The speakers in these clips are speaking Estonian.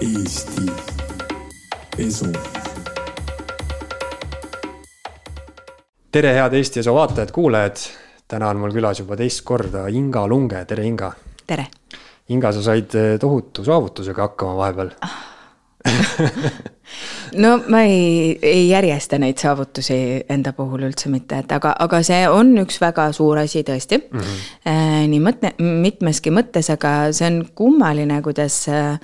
Eesti Esu. tere, head Eesti Esu vaatajad-kuulajad. täna on mul külas juba teist korda Inga Lunge, tere Inga. tere. Inga, sa said tohutu saavutusega hakkama vahepeal no ma ei, ei järjesta neid saavutusi enda puhul üldse mitte, et aga, aga see on üks väga suur asi tõesti mm. -hmm. nii mõte, mitmeski mõttes, aga see on kummaline, kuidas äh,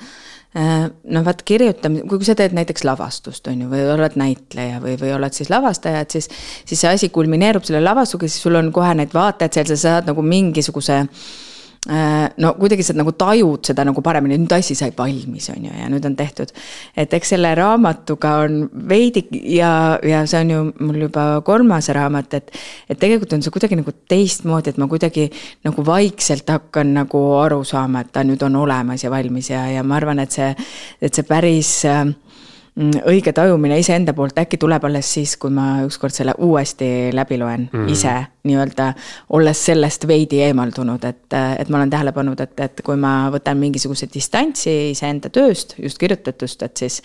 noh, vaat kirjutamine, kui sa teed näiteks lavastust, on ju, või oled näitleja või, või oled siis lavastaja, et siis, siis see asi kulmineerub selle lavastusega, siis sul on kohe need vaatajad seal, sa saad nagu mingisuguse äh, no kuidagi sa nagu tajud seda nagu paremini, nüüd asi sai valmis, on ju, ja nüüd on tehtud. et eks selle raamatuga on veidi ja, ja see on ju mul juba kolmas raamat, et. et tegelikult on see kuidagi nagu teistmoodi, et ma kuidagi nagu vaikselt hakkan nagu aru saama, et ta nüüd on olemas ja valmis ja, ja ma arvan, et see, et see päris äh, õige tajumine iseenda poolt äkki tuleb alles siis, kui ma ükskord selle uuesti läbi loen mm. ise nii-öelda, olles sellest veidi eemaldunud, et, et ma olen tähele pannud, et, et kui ma võtan mingisuguse distantsi iseenda tööst, just kirjutatust, et siis,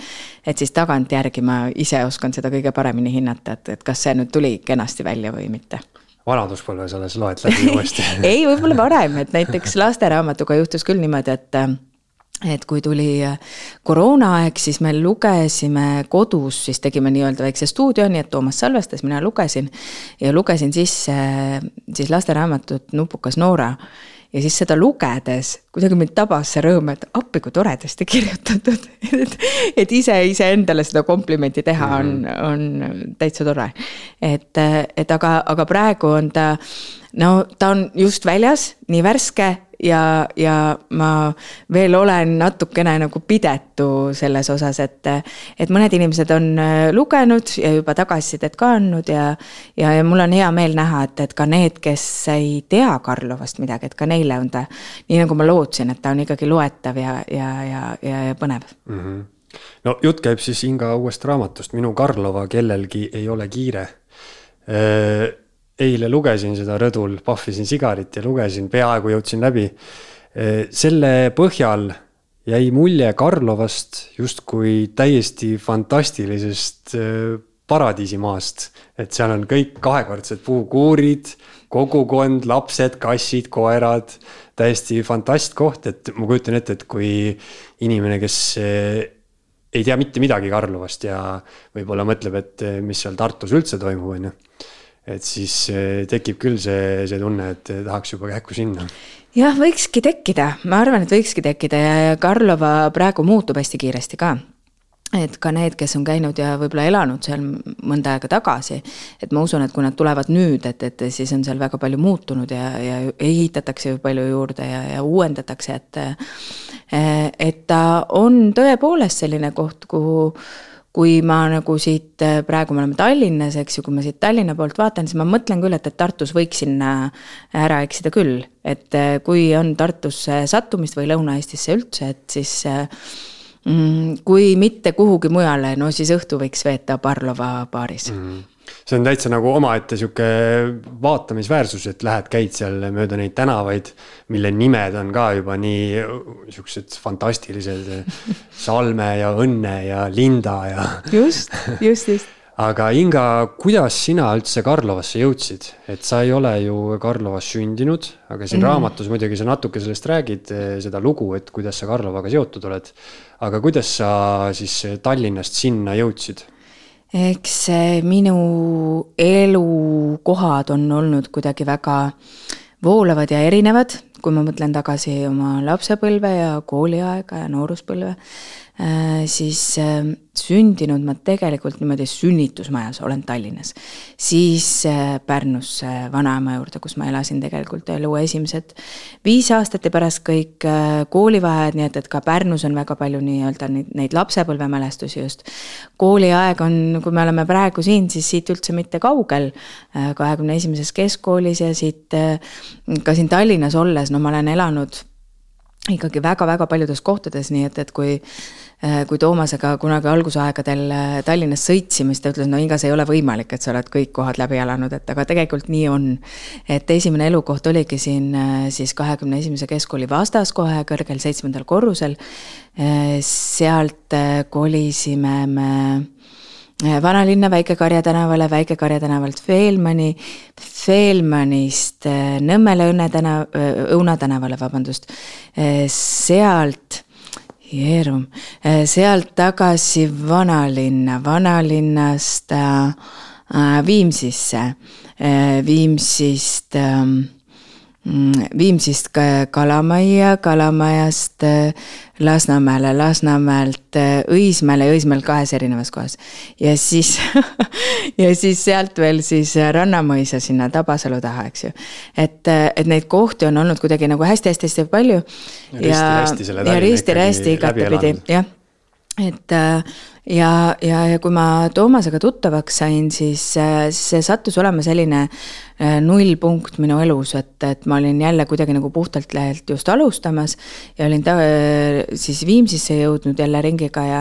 et siis tagantjärgi ma ise oskan seda kõige paremini hinnata, et, et kas see nüüd tuli kenasti välja või mitte. Vanaduspõlves alles loed läbi uuesti. Ei, võib-olla varem, et näiteks lasteraamatuga juhtus küll niimoodi, et et kui tuli äh, koroonaaeg, siis me lugesime kodus, siis tegime nii-öelda väikse stuudio, nii et Toomas salvestas, mina lugesin. ja lugesin sisse siis lasteraamatut Nupukas Noora. ja siis seda lugedes kuidagi mind tabas see rõõm, et appi, kui toredasti kirjutatud et, et ise iseendale seda komplimenti teha on, mhm. on täitsa tore. et, et aga, aga praegu on ta, no ta on just väljas, nii värske ja, ja ma veel olen natukene nagu pidetu selles osas, et, et mõned inimesed on äh, lugenud ja juba tagasisidet ka andnud ja, ja, ja mul on hea meel näha, et, et ka need, kes ei tea Karlovast midagi, et ka neile on ta, nii nagu ma lootsin, et ta on ikkagi loetav ja, ja, ja, ja, ja põnev mm. -hmm no jutt käib siis Inga uuest raamatust Minu Karlova kellelgi ei ole kiire äh, eile lugesin seda rõdul, pahvisin sigarit ja lugesin, peaaegu jõudsin läbi. selle põhjal jäi mulje Karlovast justkui täiesti fantastilisest paradiisimaast. et seal on kõik kahekordsed puukuurid, kogukond, lapsed, kassid, koerad. täiesti fantastkoht, et ma kujutan ette, et kui inimene, kes ei tea mitte midagi Karlovast ja võib-olla mõtleb, et mis seal Tartus üldse toimub, on ju et siis eh, tekib küll see, see tunne, et tahaks juba kähku sinna. jah, võikski tekkida, ma arvan, et võikski tekkida ja Karlova praegu muutub hästi kiiresti ka et ka need, kes on käinud ja võib-olla elanud seal mõnda aega tagasi, et ma usun, et kui nad tulevad nüüd, et, et siis on seal väga palju muutunud ja, ja ehitatakse ju palju juurde ja, ja uuendatakse, et et ta on tõepoolest selline koht, kuhu kui ma nagu siit, äh, praegu me oleme Tallinnas, eks ju, kui ma siit Tallinna poolt vaatan, siis ma mõtlen küll, et, et Tartus võiks sinna ära eksida küll. et äh, kui on Tartusse sattumist või Lõuna-Eestisse üldse, et siis äh, mm, kui mitte kuhugi mujale, no siis õhtu võiks veeta Barlova baaris mm. -hmm see on täitsa nagu omaette sihuke vaatamisväärsus, et lähed, käid seal mööda neid tänavaid, mille nimed on ka juba nii siuksed fantastilised. Salme ja Õnne ja Linda ja. just, just, just aga Inga, kuidas sina üldse Karlovasse jõudsid, et sa ei ole ju Karlovas sündinud, aga siin mm. raamatus muidugi sa natuke sellest räägid, seda lugu, et kuidas sa Karlovaga seotud oled. aga kuidas sa siis Tallinnast sinna jõudsid? Eks minu elukohad on olnud kuidagi väga voolavad ja erinevad, kui ma mõtlen tagasi oma lapsepõlve ja kooliaega ja nooruspõlve, siis äh, sündinud ma tegelikult niimoodi sünnitusmajas, olen Tallinnas. siis äh, Pärnusse vanaema juurde, kus ma elasin tegelikult elu esimesed viis aastat ja pärast kõik äh, koolivaheajad, nii et, et ka Pärnus on väga palju nii-öelda neid, neid lapsepõlvemälestusi just. kooliaeg on, kui me oleme praegu siin, siis siit üldse mitte kaugel, äh, kahekümne esimeses keskkoolis ja siit ka siin Tallinnas olles, no ma olen elanud ikkagi väga-väga paljudes kohtades, nii et, et kui äh, kui Toomasega kunagi algusaegadel äh, Tallinnas sõitsime, siis ta ütles, no Inga, see ei ole võimalik, et sa oled kõik kohad läbi elanud, et aga tegelikult nii on. et esimene elukoht oligi siin siis kahekümne esimese keskkooli vastas kohe kõrgel seitsmendal korrusel. sealt kolisime me vanalinna Väike-Karja tänavale, Väike-Karja tänavalt Feelmani, Feelmanist Nõmmele Õnne tänav, Õuna tänavale, vabandust, sealt Jeerum, sealt tagasi vanalinna, vanalinnast äh, Viimsisse, Viimsist äh, Mm, Viimsist Kalamajja, Kalamajast äh, Lasnamäele, Lasnamäelt äh, Õismäele ja Õismäelt kahes erinevas kohas. ja siis ja siis sealt veel siis äh, Rannamõisa sinna Tabasalu taha, eks ju. et, et neid kohti on olnud kuidagi nagu hästi-hästi-hästi palju. ja risti-rästi selle Tallinna ikkagi läbi elanud. jah et ja, ja, ja kui ma Toomasega tuttavaks sain, siis, siis see sattus olema selline Äh, nullpunkt minu elus, et, et ma olin jälle kuidagi nagu puhtalt lehelt just alustamas ja olin ta siis Viimsisse jõudnud jälle ringiga ja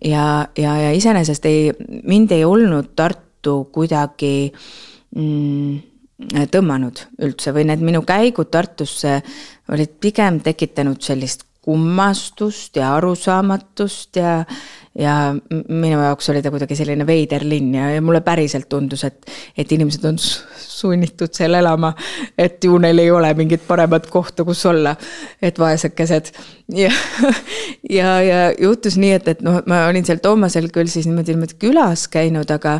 ja, ja, ja iseenesest ei, mind ei olnud Tartu kuidagi mm, tõmmanud üldse või need minu käigud Tartusse olid pigem tekitanud sellist kummastust ja arusaamatust ja, ja minu jaoks oli ta kuidagi selline veider linn ja, ja mulle päriselt tundus, et, et inimesed on sunnitud seal elama. et ju neil ei ole mingit paremat kohta, kus olla, et vaesekesed. ja, ja, ja juhtus nii, et, et noh, ma olin seal Toomasel küll siis niimoodi, niimoodi külas käinud, aga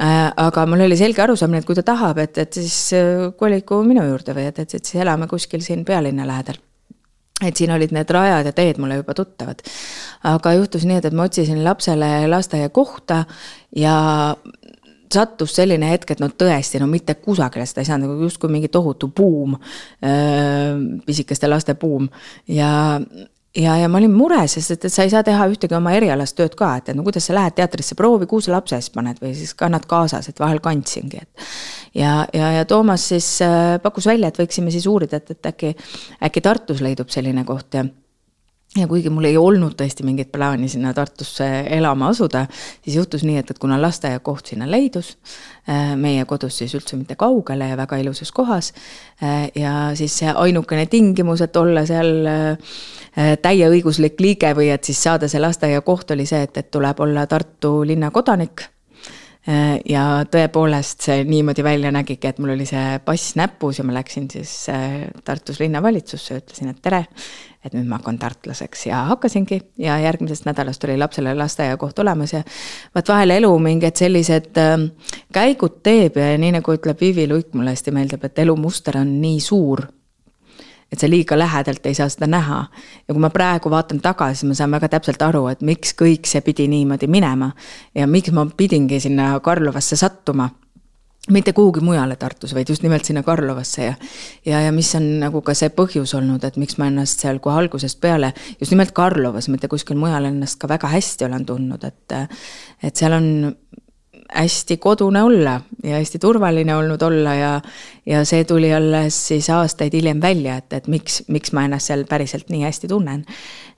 äh,. aga mul oli selge arusaamine, et kui ta tahab, et, et siis äh, koligu minu juurde või et, et, et siis elame kuskil siin pealinna lähedal et siin olid need rajad ja teed mulle juba tuttavad. aga juhtus nii, et, et ma otsisin lapsele lasteaiakohta ja sattus selline hetk, et no tõesti, no mitte kusagile seda ei saanud, nagu justkui mingi tohutu buum, pisikeste laste buum ja ja, ja ma olin mures, sest et, et sa ei saa teha ühtegi oma erialast tööd ka, et, et no kuidas sa lähed teatrisse, proovi, kuhu sa lapse eest paned või siis kannad kaasas, et vahel kandsingi, et. ja, ja, ja Toomas siis äh, pakkus välja, et võiksime siis uurida, et, et äkki, äkki Tartus leidub selline koht ja ja kuigi mul ei olnud tõesti mingit plaani sinna Tartusse elama asuda, siis juhtus nii, et, et kuna lasteaiakoht sinna leidus, äh, meie kodust siis üldse mitte kaugele ja väga ilusas kohas, äh, ja siis see ainukene tingimus, et olla seal äh, täieõiguslik liige või et siis saada see lasteaiakoht, oli see, et, et tuleb olla Tartu linna kodanik ja tõepoolest see niimoodi välja nägigi, et mul oli see pass näpus ja ma läksin siis Tartus linnavalitsusse, ütlesin, et tere, et nüüd ma hakkan tartlaseks. Ja hakkasingi ja järgmisest nädalast oli lapsele lasteaiakoht olemas ja vaat vahel elu mingid sellised äh, käigud teeb ja nii nagu ütleb Vivi Luik, mulle hästi meeldib, et elumuster on nii suur et sa liiga lähedalt ei saa seda näha. ja kui ma praegu vaatan tagasi, ma saan väga täpselt aru, et miks kõik see pidi niimoodi minema ja miks ma pidingi sinna Karlovasse sattuma mitte kuhugi mujale Tartus, vaid just nimelt sinna Karlovasse ja ja, ja mis on nagu ka see põhjus olnud, et miks ma ennast seal kohe algusest peale just nimelt Karlovas, mitte kuskil mujal ennast ka väga hästi olen tundnud, et et seal on hästi kodune olla ja hästi turvaline olnud olla ja ja see tuli alles siis aastaid hiljem välja, et, et miks, miks ma ennast seal päriselt nii hästi tunnen.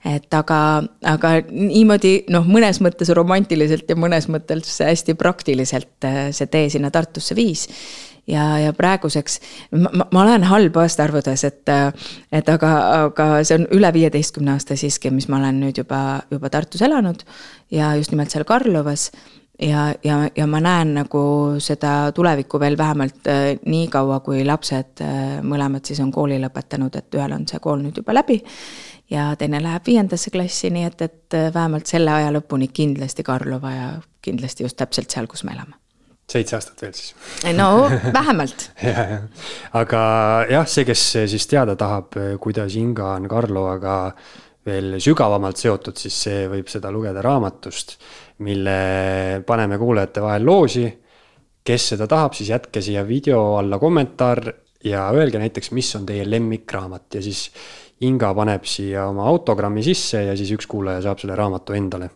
et aga, aga niimoodi noh, mõnes mõttes romantiliselt ja mõnes mõttes hästi praktiliselt äh, see tee sinna Tartusse viis ja, ja praeguseks ma, ma olen halb aastaarvudes, et, et aga, aga see on üle viieteistkümne aasta siiski, mis ma olen nüüd juba, juba Tartus elanud ja just nimelt seal Karlovas ja, ja, ja ma näen nagu seda tulevikku veel vähemalt äh, nii kaua, kui lapsed äh, mõlemad siis on kooli lõpetanud, et ühel on see kool nüüd juba läbi. ja teine läheb viiendasse klassi, nii et, et äh, vähemalt selle aja lõpuni kindlasti Karlova ja kindlasti just täpselt seal, kus me elame seitse aastat veel siis. no vähemalt ja, ja, aga jah, see, kes siis teada tahab, kuidas Inga on Karlovaga veel sügavamalt seotud, siis see võib seda lugeda raamatust mille paneme kuulajate vahel loosi. kes seda tahab, siis jätke siia video alla kommentaar ja öelge näiteks, mis on teie lemmikraamat ja siis Inga paneb siia oma autogrammi sisse ja siis üks kuulaja saab selle raamatu endale.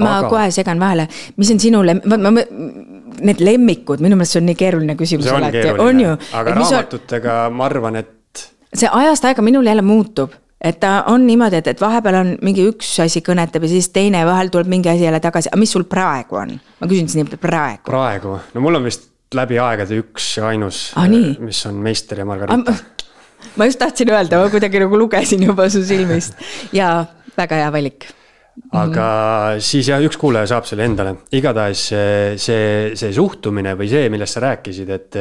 ma Aga... kohe segan vahele, mis on sinu lem-, ma, ma, need lemmikud, minu meelest see on nii keeruline küsimus alati, on ju. aga raamatutega on... ma arvan, et. see ajast aega minul jälle muutub et ta on niimoodi, et, et vahepeal on mingi üks asi kõnetab ja siis teine vahel tuleb mingi asi jälle tagasi, aga mis sul praegu on? ma küsin siis nii, praegu. praegu, no mul on vist läbi aegade üks ja ainus ah,, mis on Meister ja Margarita. ma just tahtsin öelda, ma kuidagi nagu lugesin juba su silmist ja väga hea valik aga mm -hmm. siis jah, üks kuulaja saab selle endale, igatahes see, see suhtumine või see, millest sa rääkisid, et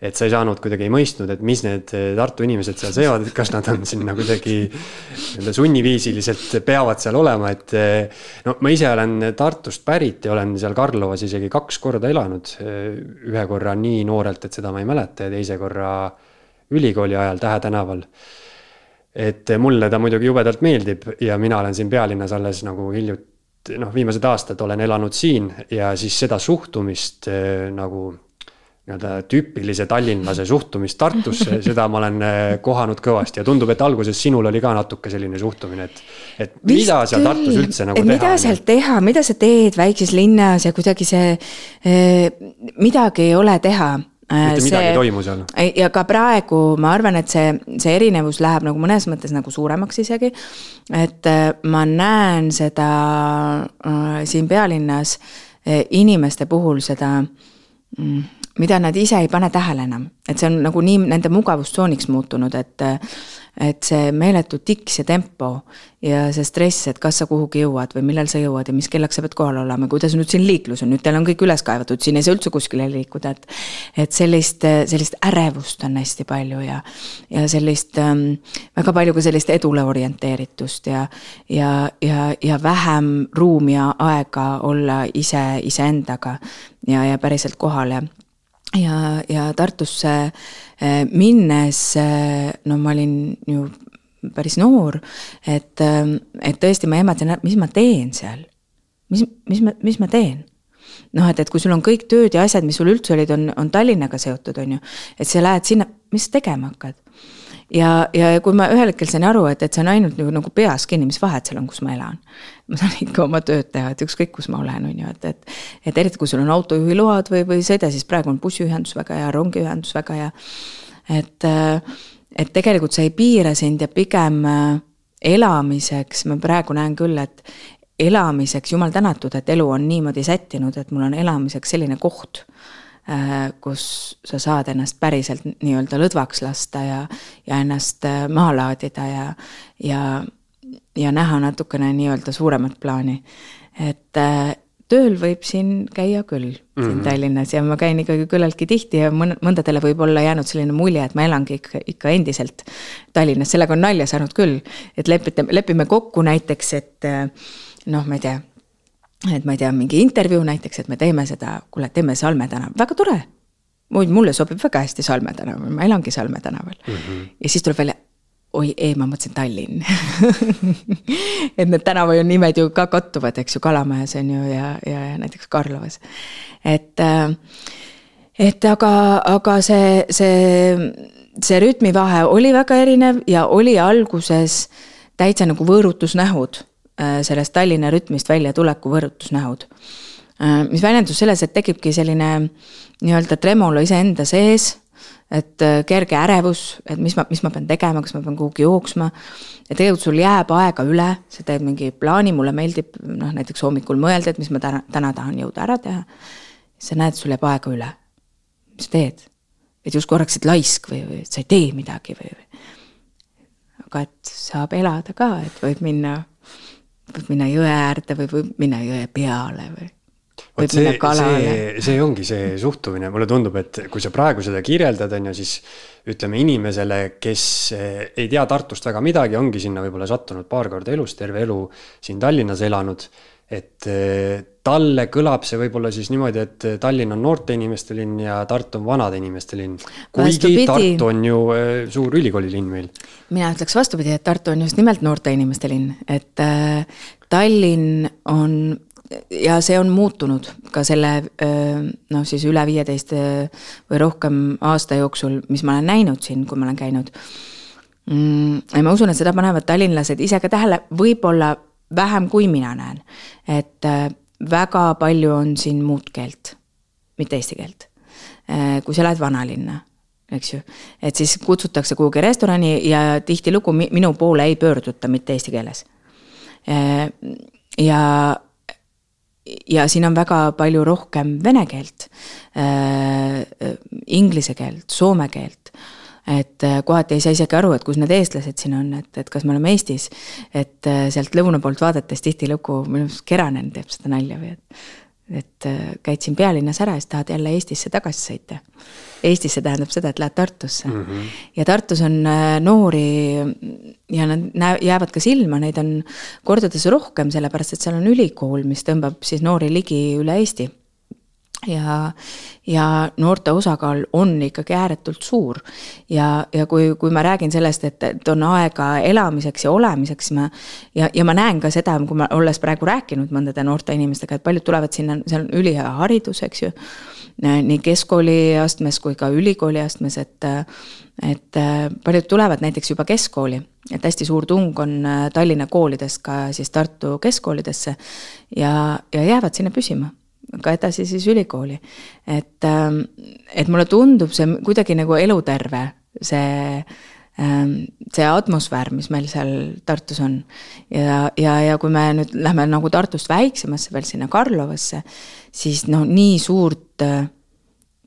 et sa ei saanud kuidagi ei mõistnud, et mis need eh, Tartu inimesed seal seevad, et kas nad on sinna kuidagi nii-öelda sunniviisiliselt peavad seal olema, et. Eh, no ma ise olen Tartust pärit ja olen seal Karlovas isegi kaks korda elanud. ühe korra nii noorelt, et seda ma ei mäleta ja teise korra ülikooli ajal Tähe tänaval et mulle ta muidugi jubedalt meeldib ja mina olen siin pealinnas alles nagu hiljuti, noh, viimased aastad olen elanud siin ja siis seda suhtumist eh, nagu nii-öelda tüüpilise tallinlase suhtumist Tartusse, seda ma olen äh, kohanud kõvasti ja tundub, et alguses sinul oli ka natuke selline suhtumine, et. et Vist mida seal Tartus üldse nagu teha. mida seal teha, mida sa teed väikses linnas ja kuidagi see eh,, midagi ei ole teha äh, mitte midagi ei toimu seal. ja ka praegu ma arvan, et see, see erinevus läheb nagu mõnes mõttes nagu suuremaks isegi. et ma näen seda äh, siin pealinnas äh, inimeste puhul seda mm, mida nad ise ei pane tähele enam, et see on nagu nii nende mugavustsooniks muutunud, et et see meeletu tiks ja tempo ja see stress, et kas sa kuhugi jõuad või millal sa jõuad ja mis kellaks sa pead kohal olema, kuidas nüüd siin liiklus on, nüüd teil on kõik üles kaevatud, siin ei saa üldse kuskile liikuda, et et sellist, sellist ärevust on hästi palju ja ja sellist ähm, väga palju ka sellist edule orienteeritust ja ja, ja, ja vähem ruumi ja aega olla ise iseendaga ja, ja päriselt kohal ja ja, ja Tartusse eh, minnes, eh, no ma olin ju päris noor, et, eh, et tõesti ma ehmatasin, mis ma teen seal. mis, mis ma, mis ma teen? noh, et, et kui sul on kõik tööd ja asjad, mis sul üldse olid, on, on Tallinnaga seotud, on ju, et sa lähed sinna, mis sa tegema hakkad? Ja, ja kui ma ühel hetkel sain aru, et, et see on ainult nagu, nagu peas kinni, mis vahet seal on, kus ma elan. ma saan ikka oma tööd teha, et ükskõik, kus ma olen, on ju, et, et. et eriti, kui sul on autojuhiload või, või sõida, siis praegu on bussiühendus väga hea, rongiühendus väga hea. et, et tegelikult see ei piira sind ja pigem elamiseks ma praegu näen küll, et elamiseks, jumal tänatud, et elu on niimoodi sättinud, et mul on elamiseks selline koht Äh, kus sa saad ennast päriselt nii-öelda lõdvaks lasta ja, ja ennast äh, maha laadida ja, ja, ja näha natukene nii-öelda suuremat plaani. et äh, tööl võib siin käia küll, siin mm -hmm. Tallinnas ja ma käin ikkagi küllaltki tihti ja mõn-, mõndadele võib olla jäänud selline mulje, et ma elangi ikka, ikka endiselt Tallinnas, sellega on nalja saanud küll. et lepite, lepime kokku näiteks, et noh, ma ei tea et ma ei tea, mingi intervjuu näiteks, et me teeme seda, kuule, teeme Salme tänav, väga tore. mulle sobib väga hästi Salme tänav, ma elangi Salme tänaval mm. -hmm. ja siis tuleb välja, oi ei, ma mõtlesin Tallinn et need tänavanimed ju ka kattuvad, eks ju, Kalamajas on ju ja, ja, ja näiteks Karlovas. et, äh, et aga, aga see, see, see rütmivahe oli väga erinev ja oli alguses täitsa nagu võõrutusnähud Äh, sellest Tallinna rütmist väljatuleku võõrutusnähud. Äh, mis väljendus selles, et tekibki selline nii-öelda tremolo iseenda sees, et äh, kerge ärevus, et mis ma, mis ma pean tegema, kas ma pean kuhugi jooksma. ja tegelikult sul jääb aega üle, sa teed mingi plaani, mulle meeldib noh, näiteks hommikul mõelda, et mis ma täna, täna tahan jõuda ära teha. sa näed, sul jääb aega üle. mis sa teed? et justkui oleksid laisk või, või et sa ei tee midagi või, või. aga et saab elada ka, et võib minna võib minna jõe äärde või võib minna jõe peale või. vot see, see, see ongi see suhtumine, mulle tundub, et kui sa praegu seda kirjeldad, on ju, siis ütleme inimesele, kes eh, ei tea Tartust väga midagi, ongi sinna võib-olla sattunud paar korda elus, terve elu siin Tallinnas elanud et eh, talle kõlab see võib-olla siis niimoodi, et Tallinn on noorte inimeste linn ja Tartu on vanade inimeste linn. kuigi. Tartu on ju eh, suur ülikoolilinn meil. mina ütleks vastupidi, et Tartu on just nimelt noorte inimeste linn, et äh, Tallinn on ja see on muutunud ka selle noh, siis üle viieteist või rohkem aasta jooksul, mis ma olen näinud siin, kui ma olen käinud mm,. ja ma usun, et seda panevad tallinlased ise ka tähele, võib-olla vähem kui mina näen. et äh, väga palju on siin muud keelt, mitte eesti keelt. Äh, kui sa lähed vanalinna, eks ju. et siis kutsutakse kuhugi restorani ja tihtilugu minu poole ei pöörduta mitte eesti keeles. ja ja siin on väga palju rohkem vene keelt äh,, inglise keelt, soome keelt. Et äh, kohati ei saa isegi aru, et kus need eestlased siin on, et, et kas me oleme Eestis. et äh, sealt lõuna poolt vaadates tihtilugu, minu arust Keranen teeb seda nalja või et et äh, käid siin pealinnas ära ja siis tahad jälle Eestisse tagasi sõita. Eestisse tähendab seda, et lähed Tartusse mm. -hmm. ja Tartus on noori ja nad jäävad ka silma, neid on kordades rohkem, sellepärast et seal on ülikool, mis tõmbab siis noori ligi üle Eesti ja, ja noorte osakaal on ikkagi ääretult suur. ja, ja kui, kui ma räägin sellest, et, et on aega elamiseks ja olemiseks, ma ja, ja ma näen ka seda, kui ma, olles praegu rääkinud mõndade noorte inimestega, et paljud tulevad sinna, seal on ülihea haridus, eks ju. nii keskkooli astmes kui ka ülikooli astmes, et, et paljud tulevad näiteks juba keskkooli et hästi suur tung on Tallinna koolidest ka siis Tartu keskkoolidesse ja, ja jäävad sinna püsima ka edasi siis ülikooli. et, ähm, et mulle tundub see kuidagi nagu eluterve, see, ähm, see atmosfäär, mis meil seal Tartus on. ja, ja, ja kui me nüüd lähme nagu Tartust väiksemasse veel sinna Karlovasse, siis no nii suurt äh,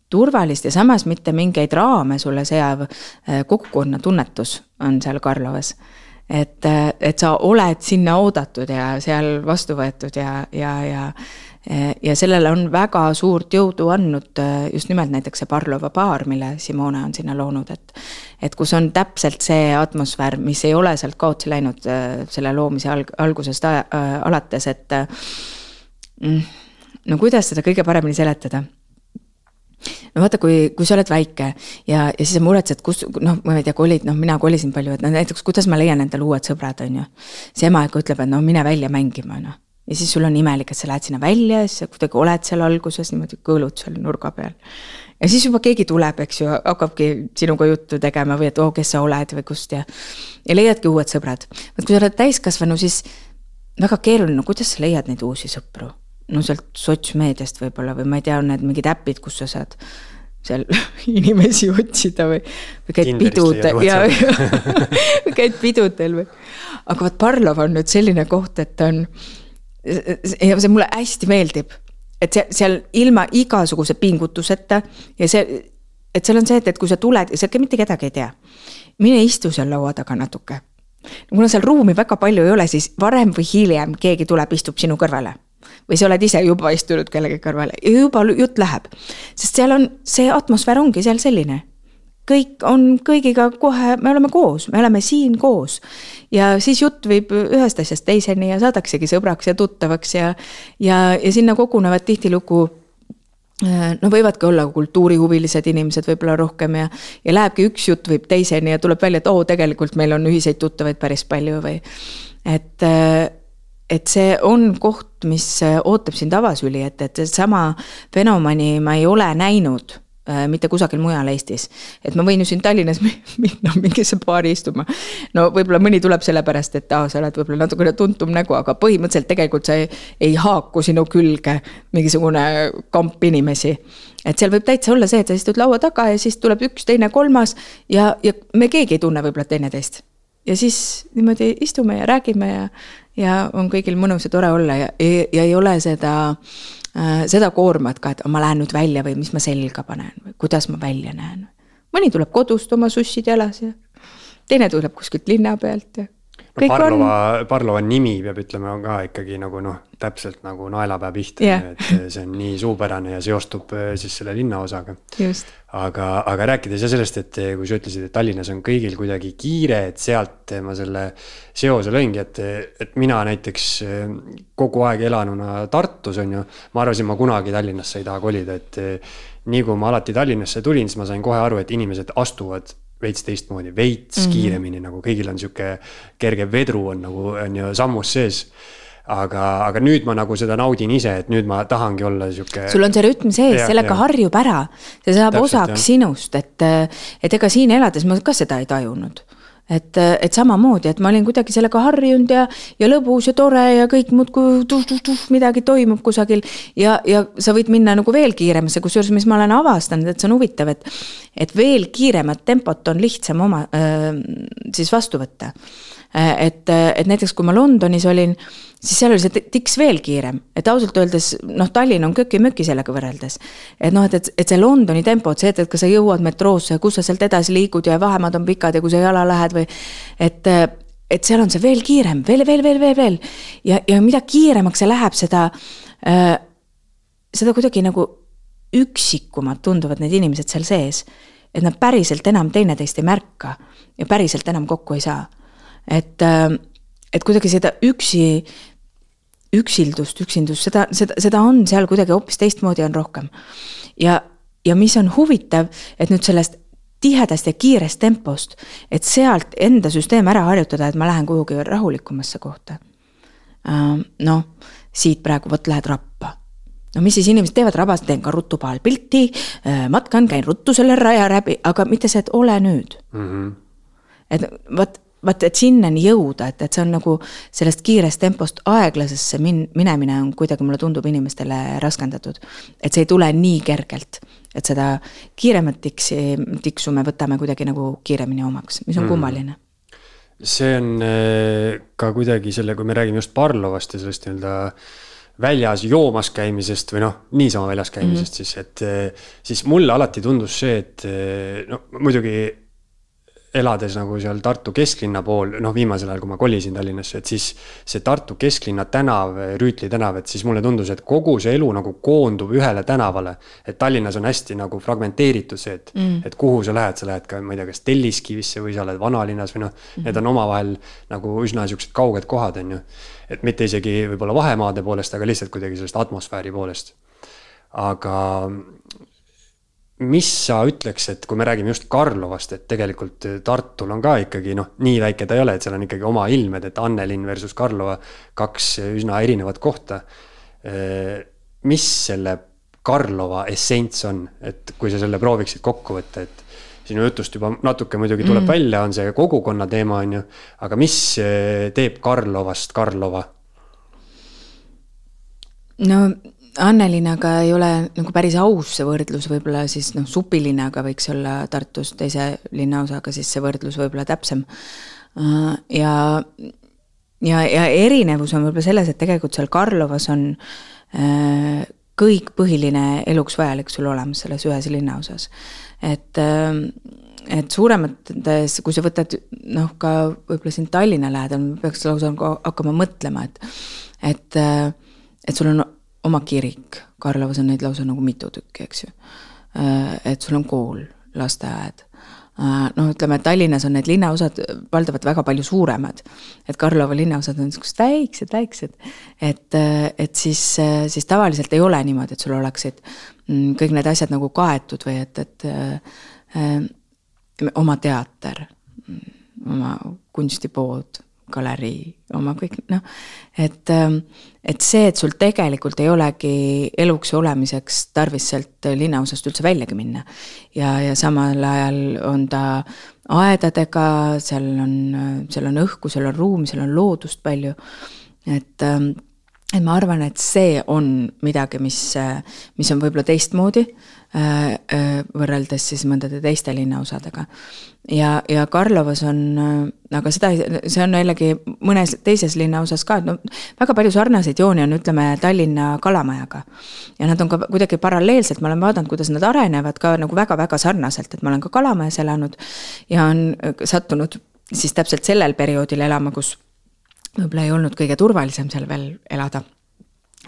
turvalist ja samas mitte mingeid raame sulle seav äh, kogukonna tunnetus on seal Karlovas et, äh, et sa oled sinna oodatud ja seal vastu võetud ja, ja, ja ja sellele on väga suurt jõudu andnud äh, just nimelt näiteks see Parlova baar, mille Simone on sinna loonud, et et kus on täpselt see atmosfäär, mis ei ole sealt kaotsi läinud äh, selle loomise alg-, algusest alates, et mm, no kuidas seda kõige paremini seletada no vaata, kui, kui sa oled väike ja, ja siis sa muretsed, kus, noh, ma ei tea, kolid, noh, mina kolisin palju, et no näiteks, kuidas ma leian endale uued sõbrad, on ju. siis ema ikka ütleb, et no mine välja mängima, noh ja siis sul on imelik, et sa lähed sinna välja ja siis sa kuidagi oled seal alguses niimoodi kõõlud seal nurga peal. ja siis juba keegi tuleb, eks ju, hakkabki sinuga juttu tegema või et oo oh,, kes sa oled või kust ja. ja leiadki uued sõbrad. vot kui sa oled täiskasvanu, siis väga keeruline, no kuidas sa leiad neid uusi sõpru? no sealt sotsmeediast võib-olla või ma ei tea, on need mingid äpid, kus sa saad seal inimesi otsida või, või käid pidudel ja, ja või käid pidudel või. aga vot Parlov on nüüd selline koht, et on ja see mulle hästi meeldib, et see seal ilma igasuguse pingutuseta ja see, et seal on see, et, et kui sa tuled ja sa mitte kedagi ei tea, mine istu seal laua taga natuke. kuna seal ruumi väga palju ei ole, siis varem või hiljem keegi tuleb, istub sinu kõrvale või sa oled ise juba istunud kellegi kõrvale ja juba jutt läheb. sest seal on, see atmosfäär ongi seal selline kõik on kõigiga kohe, me oleme koos, me oleme siin koos. ja siis jutt viib ühest asjast teiseni ja saadaksegi sõbraks ja tuttavaks ja, ja, ja sinna kogunevad tihtilugu äh, no võivadki olla kultuurihuvilised inimesed võib-olla rohkem ja, ja lähebki üks jutt viib teiseni ja tuleb välja, et oo, tegelikult meil on ühiseid tuttavaid päris palju või et äh, et see on koht, mis ootab sind avasüli, et, et seesama fenomeni ma ei ole näinud mitte kusagil mujal Eestis. et ma võin ju siin Tallinnas minna mingisse baari istuma. no võib-olla mõni tuleb sellepärast, et aa, sa oled võib-olla natukene tuntum nägu, aga põhimõtteliselt tegelikult sa ei, ei haaku sinu külge mingisugune kamp inimesi. et seal võib täitsa olla see, et sa istud laua taga ja siis tuleb üks, teine, kolmas ja, ja me keegi ei tunne võib-olla teineteist. ja siis niimoodi istume ja räägime ja, ja on kõigil mõnus ja tore olla ja, ja, ja ei ole seda Äh, seda koormat ka, et ma lähen nüüd välja või mis ma selga panen või kuidas ma välja näen. mõni tuleb kodust oma sussid jalas ja teine tuleb kuskilt linna pealt ja no Parlova on..., Parlova nimi peab ütlema, on ka ikkagi nagu noh, täpselt nagu naelapea pihta yeah., et see on nii suupärane ja seostub äh, siis selle linnaosaga. aga, aga rääkides jah sellest, et äh, kui sa ütlesid, et Tallinnas on kõigil kuidagi kiire, et sealt ma selle seose lõingi, et, et mina näiteks äh, kogu aeg elanuna Tartus on ju, ma arvasin, ma kunagi Tallinnasse ei taha kolida, et nii kui ma alati Tallinnasse tulin, siis ma sain kohe aru, et inimesed astuvad veits teistmoodi, veits mm -hmm. kiiremini nagu kõigil on sihuke kerge vedru on nagu on ju sammus sees aga, aga nüüd ma nagu seda naudin ise, et nüüd ma tahangi olla sihuke. sul on see rütm sees, sellega ja. harjub ära. see saab Täpselt, osaks jah. sinust, et, et ega siin elades ma ka seda ei tajunud et, et samamoodi, et ma olin kuidagi sellega harjunud ja, ja lõbus ja tore ja kõik muudkui tuh-tuh-tuh midagi toimub kusagil. ja, ja sa võid minna nagu veel kiiremasse, kusjuures, mis ma olen avastanud, et see on huvitav, et, et veel kiiremat tempot on lihtsam oma siis vastu võtta et, äh, et näiteks kui ma Londonis olin, siis seal oli see tiks veel kiirem, et ausalt öeldes noh, Tallinn on köki-möki sellega võrreldes. et noh, et, et, et see Londoni tempo, et see, et, et kas sa jõuad metroosse, kus sa sealt edasi liigud ja vahemaad on pikad ja kui sa jala lähed või et äh, et seal on see veel kiirem, veel, veel, veel, veel, veel. ja, ja mida kiiremaks see läheb, seda äh,, seda kuidagi nagu üksikumad tunduvad need inimesed seal sees. et nad päriselt enam teineteist ei märka ja päriselt enam kokku ei saa et, äh, et kuidagi seda üksi, üksildust, üksindust, seda, seda, seda on seal kuidagi hoopis teistmoodi on rohkem. ja, ja mis on huvitav, et nüüd sellest tihedast ja kiirest tempost, et sealt enda süsteem ära harjutada, et ma lähen kuhugi rahulikumasse kohta. Äh, noh, siit praegu vot lähed rappa no mis siis inimesed teevad rabas, teen ka ruttu paar pilti, äh, matkan, käin ruttu selle raja läbi, aga mitte see, et ole nüüd mm. -hmm. et vot vaat, et sinnani jõuda, et, et see on nagu sellest kiirest tempost aeglasesse min-, minemine on kuidagi, mulle tundub, inimestele raskendatud. et see ei tule nii kergelt, et seda kiiremat tiksi, tiksu me võtame kuidagi nagu kiiremini omaks, mis on mm. kummaline see on äh, ka kuidagi selle, kui me räägime just Parlovast ja sellest nii-öelda väljas joomas käimisest või noh, niisama väljas käimisest mm -hmm. siis, et äh, siis mulle alati tundus see, et äh, no muidugi elades nagu seal Tartu kesklinna pool, noh, viimasel ajal, kui ma kolisin Tallinnasse, et siis see Tartu kesklinna tänav, Rüütli tänav, et siis mulle tundus, et kogu see elu nagu koondub ühele tänavale. et Tallinnas on hästi nagu fragmenteeritud see, et mm., et kuhu sa lähed, sa lähed ka, ma ei tea, kas Telliskivisse või sa oled vanalinnas või noh mm, need on omavahel nagu üsna siuksed kauged kohad, on ju. et mitte isegi võib-olla vahemaade poolest, aga lihtsalt kuidagi sellest atmosfääri poolest. aga mis sa ütleks, et kui me räägime just Karlovast, et tegelikult Tartul on ka ikkagi noh, nii väike ta ei ole, et seal on ikkagi oma ilmed, et Annelinn versus Karlova, kaks üsna erinevat kohta. mis selle Karlova essents on, et kui sa selle prooviksid kokku võtta, et sinu jutust juba natuke muidugi tuleb mm. välja, on see kogukonna teema, on ju, aga mis teeb Karlovast Karlova? no Annelinaga ei ole nagu päris aus see võrdlus, võib-olla siis noh, supilinnaga võiks olla Tartus teise linnaosaga, siis see võrdlus võib-olla täpsem. Äh, ja, ja, ja erinevus on võib-olla selles, et tegelikult seal Karlovas on äh, kõik põhiline eluks vajalik sul olemas selles ühes linnaosas. et, äh, et suuremates, kui sa võtad noh, ka võib-olla siin Tallinna lähedal, peaks lausa hakkama mõtlema, et, et, et sul on oma kirik, Karlovas on neid lausa nagu mitu tükki, eks ju. Äh, et sul on kool, lasteaed. Äh, noh, ütleme, Tallinnas on need linnaosad valdavalt väga palju suuremad. et Karlova linnaosad on niisugused väiksed, väiksed. et, äh, et siis, siis tavaliselt ei ole niimoodi, et sul oleksid mm, kõik need asjad nagu kaetud või et, et äh, oma teater, mm, oma kunstipood galerii, oma kõik noh, et, ähm, et see, et sul tegelikult ei olegi eluks olemiseks tarvis sealt linnaosast üldse väljagi minna. ja, ja samal ajal on ta aedadega, seal on, seal on õhku, seal on ruumi, seal on loodust palju, et ähm, et ma arvan, et see on midagi, mis, mis on võib-olla teistmoodi äh, võrreldes siis mõndade teiste linnaosadega. ja, ja Karlovas on, äh, aga seda, see on jällegi mõnes teises linnaosas ka, et no väga palju sarnaseid jooni on, ütleme, Tallinna Kalamajaga. ja nad on ka kuidagi paralleelselt, ma olen vaadanud, kuidas nad arenevad ka nagu väga-väga sarnaselt, et ma olen ka Kalamajas elanud ja on sattunud siis täpselt sellel perioodil elama, kus võib-olla ei olnud kõige turvalisem seal veel elada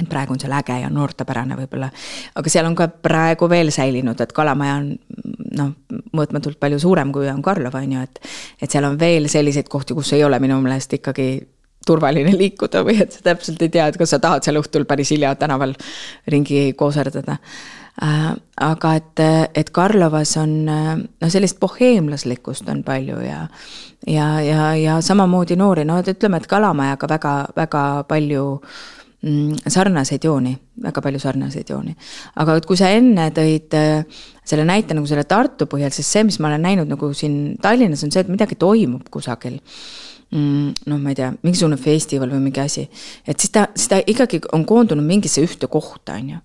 et praegu on seal äge ja noortepärane võib-olla, aga seal on ka praegu veel säilinud, et Kalamaja on noh, mõõtmatult palju suurem, kui on Karlova, on ju, et et seal on veel selliseid kohti, kus ei ole minu meelest ikkagi turvaline liikuda või et sa täpselt ei tea, et kas sa tahad seal õhtul päris hilja tänaval ringi kooserdada äh,. aga et, et Karlovas on noh, sellist boheemlaslikkust on palju ja ja, ja, ja samamoodi noori, no et ütleme, et Kalamajaga väga, väga palju mm, sarnaseid jooni, väga palju sarnaseid jooni. aga et kui sa enne tõid äh, selle näite nagu selle Tartu põhjal, siis see, mis ma olen näinud nagu siin Tallinnas, on see, et midagi toimub kusagil Mm, noh, ma ei tea, mingisugune festival või mingi asi. et siis ta, siis ta ikkagi on koondunud mingisse ühte kohta, on ju.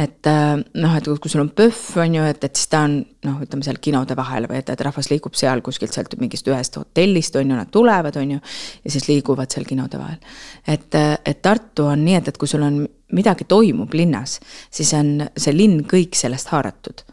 et äh, noh, et kui sul on PÖFF, on ju, et, et siis ta on noh, ütleme seal kinode vahel või et, et rahvas liigub seal kuskilt sealt mingist ühest hotellist, on ju, nad tulevad, on ju. ja siis liiguvad seal kinode vahel. et, äh, et Tartu on nii, et, et kui sul on midagi toimub linnas, siis on see linn kõik sellest haaratud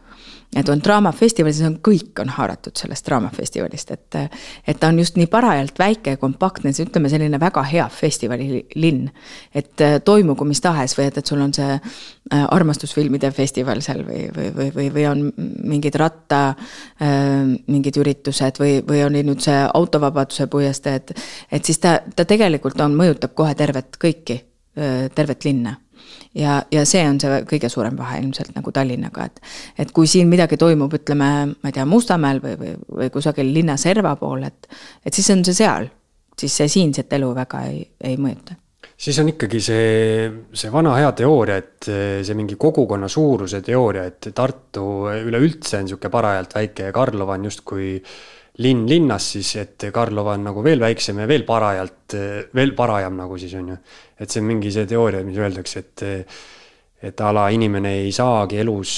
et on Draamafestival, siis on kõik on haaratud sellest Draamafestivalist, et. et ta on just nii parajalt väike ja kompaktne, ütleme selline väga hea festivalilinn. et äh, toimugu mis tahes või et, et sul on see äh, armastusfilmide festival seal või, või, või, või, või on mingid ratta äh, mingid üritused või, või oli nüüd see autovabaduse puiestee, et. et siis ta, ta tegelikult on, mõjutab kohe tervet kõiki, tervet linna ja, ja see on see kõige suurem vahe ilmselt nagu Tallinnaga, et. et kui siin midagi toimub, ütleme, ma ei tea, Mustamäel või, või, või kusagil linna serva pool, et. et siis on see seal, siis see siinset elu väga ei, ei mõjuta siis on ikkagi see, see vana hea teooria, et see mingi kogukonna suuruse teooria, et Tartu üleüldse on sihuke parajalt väike ja Karlova on justkui linn linnas siis, et Karlova on nagu veel väiksem ja veel parajalt, veel parajam nagu siis on ju. Et see on mingi see teooria, mis öeldakse, et, et a la inimene ei saagi elus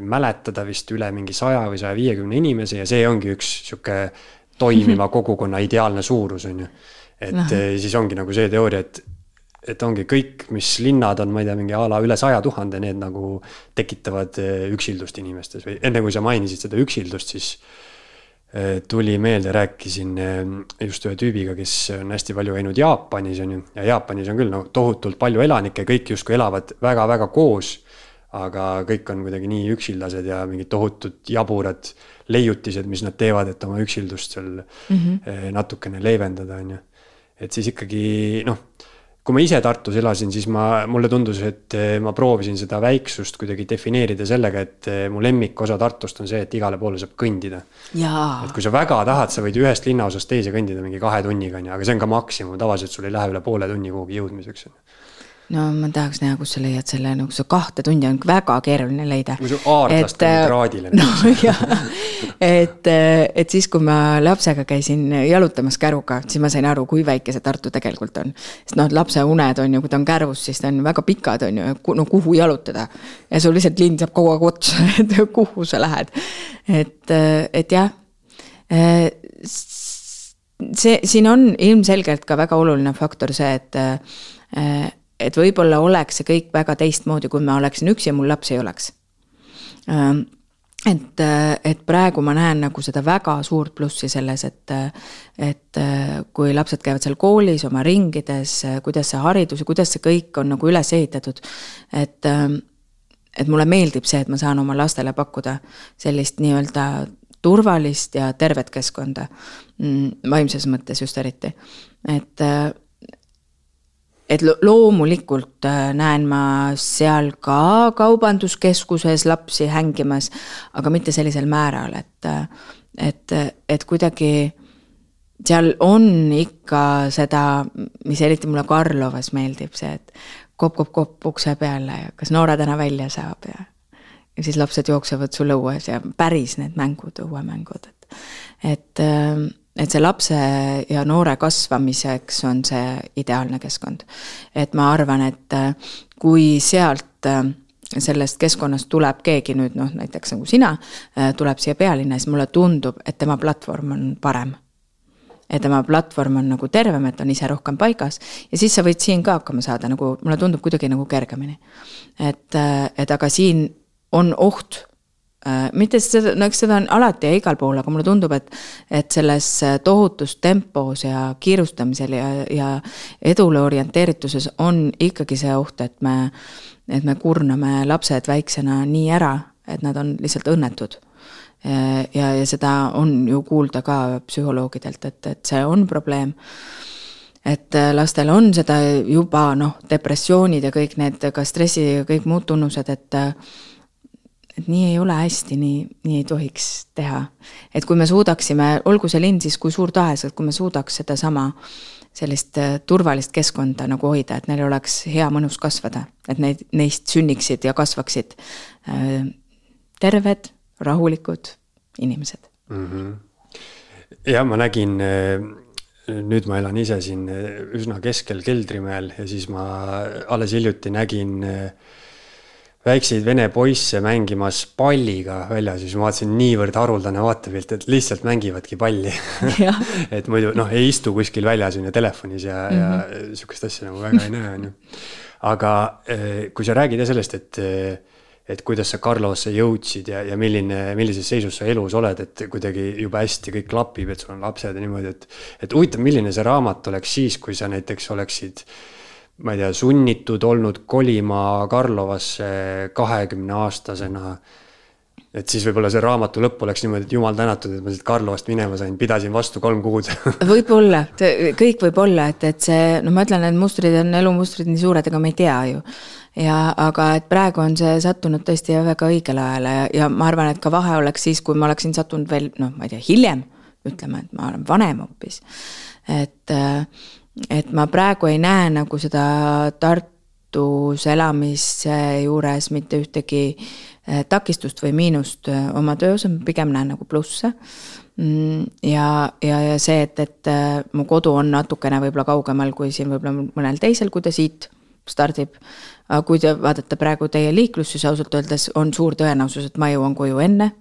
mäletada vist üle mingi saja või saja viiekümne inimese ja see ongi üks sihuke toimiva kogukonna ideaalne suurus, on ju. et no. siis ongi nagu see teooria, et, et ongi kõik, mis linnad on, ma ei tea, mingi a la üle saja tuhande, need nagu tekitavad üksildust inimestes või enne kui sa mainisid seda üksildust, siis Äh, tuli meelde, rääkisin äh, just ühe tüübiga, kes on hästi palju käinud Jaapanis, on ju. ja Jaapanis on küll no tohutult palju elanikke, kõik justkui elavad väga-väga koos. aga kõik on kuidagi nii üksildased ja mingid tohutud jaburad leiutised, mis nad teevad, et oma üksildust seal mm -hmm. natukene leevendada, on ju. et siis ikkagi noh kui ma ise Tartus elasin, siis ma, mulle tundus, et eh, ma proovisin seda väiksust kuidagi defineerida sellega, et eh, mu lemmikosa Tartust on see, et igale poole saab kõndida. et kui sa väga tahad, sa võid ühest linnaosast teise kõndida mingi kahe tunniga, on ju, aga see on ka maksimum, tavaliselt sul ei lähe üle poole tunni kuhugi jõudmiseks no ma tahaks näha, kus sa leiad selle, nagu see kahte tundi on väga keeruline leida. aardlast on traadile. no jah, et, et siis, kui ma lapsega käisin jalutamas käruga, siis ma sain aru, kui väike see Tartu tegelikult on. sest noh, lapse uned on ju, kui ta on kärvus, siis ta on väga pikad, on ju, no kuhu jalutada. ja sul lihtsalt linn saab kogu aeg otsa, et kuhu sa lähed. et, et jah see, siin on ilmselgelt ka väga oluline faktor see, et et võib-olla oleks see kõik väga teistmoodi, kui ma oleksin üksi ja mul lapsi ei oleks. Ähm, et, et praegu ma näen nagu seda väga suurt plussi selles, et, et kui lapsed käivad seal koolis oma ringides, kuidas see haridus ja kuidas see kõik on nagu üles ehitatud. et, et mulle meeldib see, et ma saan oma lastele pakkuda sellist nii-öelda turvalist ja tervet keskkonda, mm, vaimses mõttes just eriti, et et loomulikult äh, näen ma seal ka kaubanduskeskuses lapsi hängimas, aga mitte sellisel määral, et, äh, et, et kuidagi seal on ikka seda, mis eriti mulle Karlovas meeldib, see, et kopp-kopp-kopp ukse peale ja kas Noora täna välja saab ja ja siis lapsed jooksevad sul õues ja päris need mängud, õuemängud, et, et äh, et see lapse ja noore kasvamiseks on see ideaalne keskkond. et ma arvan, et äh, kui sealt äh, sellest keskkonnast tuleb keegi nüüd noh, näiteks nagu sina, äh, tuleb siia pealinna, siis mulle tundub, et tema platvorm on parem. et tema platvorm on nagu tervem, et on ise rohkem paigas ja siis sa võid siin ka hakkama saada nagu, mulle tundub kuidagi nagu kergemini. et, et aga siin on oht mitte seda, no eks seda on alati ja igal pool, aga mulle tundub, et, et selles tohutus tempos ja kiirustamisel ja, ja edule orienteerituses on ikkagi see oht, et me, et me kurname lapsed väiksena nii ära, et nad on lihtsalt õnnetud. ja, ja seda on ju kuulda ka psühholoogidelt, et, et see on probleem et lastel on seda juba noh, depressioonid ja kõik need, ka stressi ja kõik muud tunnused, et et nii ei ole hästi, nii, nii ei tohiks teha. et kui me suudaksime, olgu see linn siis kui suur tahes, et kui me suudaks sedasama sellist turvalist keskkonda nagu hoida, et neil oleks hea mõnus kasvada, et neid, neist sünniksid ja kasvaksid terved, rahulikud inimesed mm. -hmm. jah, ma nägin nüüd ma elan ise siin üsna keskel Keldrimäel ja siis ma alles hiljuti nägin äh, väikseid vene poisse mängimas palliga väljas, siis ma vaatasin niivõrd haruldane vaatepilt, et lihtsalt mängivadki palli et muidu noh, ei istu kuskil väljas on ju telefonis ja mm, -hmm. ja mhm. sihukest asja nagu väga ei näe, on ju. aga äh, kui sa räägid jah sellest, et äh, et kuidas sa Carlosse jõudsid ja, ja milline, millises seisus sa elus oled, et kuidagi jube hästi kõik klapib, et sul on lapsed ja niimoodi, et. et huvitav, milline see raamat oleks siis, kui sa näiteks oleksid, ma ei tea, sunnitud olnud kolima Karlovasse kahekümne aastasena et siis võib-olla see raamatu lõpp oleks niimoodi, et jumal tänatud, et ma siit Karlovast minema sain, pidasin vastu kolm kuud võib-olla, kõik võib olla, et, et see, no ma ütlen, need mustrid on, elumustrid nii suured, ega me ei tea ju. ja aga, et praegu on see sattunud tõesti väga õigele ajale ja, ja ma arvan, et ka vahe oleks siis, kui ma oleksin sattunud veel noh, ma ei tea, hiljem, ütleme, et ma olen vanem hoopis. et, et ma praegu ei näe nagu seda Tartus elamise juures mitte ühtegi äh, Eh, takistust või miinust eh, oma töös, ma pigem näen nagu plusse. Mm, ja, ja, ja see, et, et eh, mu kodu on natukene võib-olla kaugemal kui siin võib-olla mõnel teisel, kui ta siit stardib. aga kui te vaatate praegu teie liiklust, siis ausalt öeldes on suur tõenäosus, et ma jõuan koju enne,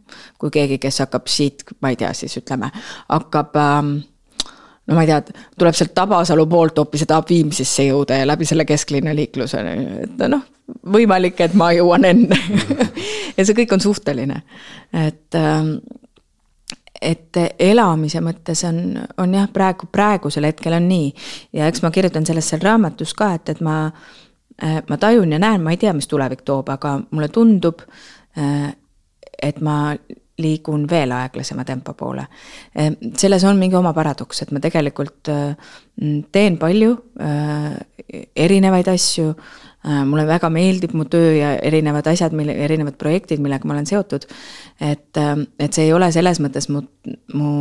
kui keegi, kes hakkab siit, ma ei tea, siis ütleme, hakkab ähm, no ma ei tea, tuleb sealt Tabasalu poolt hoopis ja tahab Viimsisse jõuda ja läbi selle kesklinna liikluse, et noh, võimalik, et ma jõuan enne. Ja see kõik on suhteline, et ähm, et elamise mõttes on, on jah, praegu, praegusel hetkel on nii. ja eks ma kirjutan sellest seal raamatus ka, et, et ma, äh, ma tajun ja näen, ma ei tea, mis tulevik toob, aga mulle tundub, äh, et ma liigun veel aeglasema tempo poole. Ehm, selles on mingi oma paradoks, et ma tegelikult äh, teen palju äh, erinevaid asju, mulle väga meeldib mu töö ja erinevad asjad, mille, erinevad projektid, millega ma olen seotud. et, et see ei ole selles mõttes mu, mu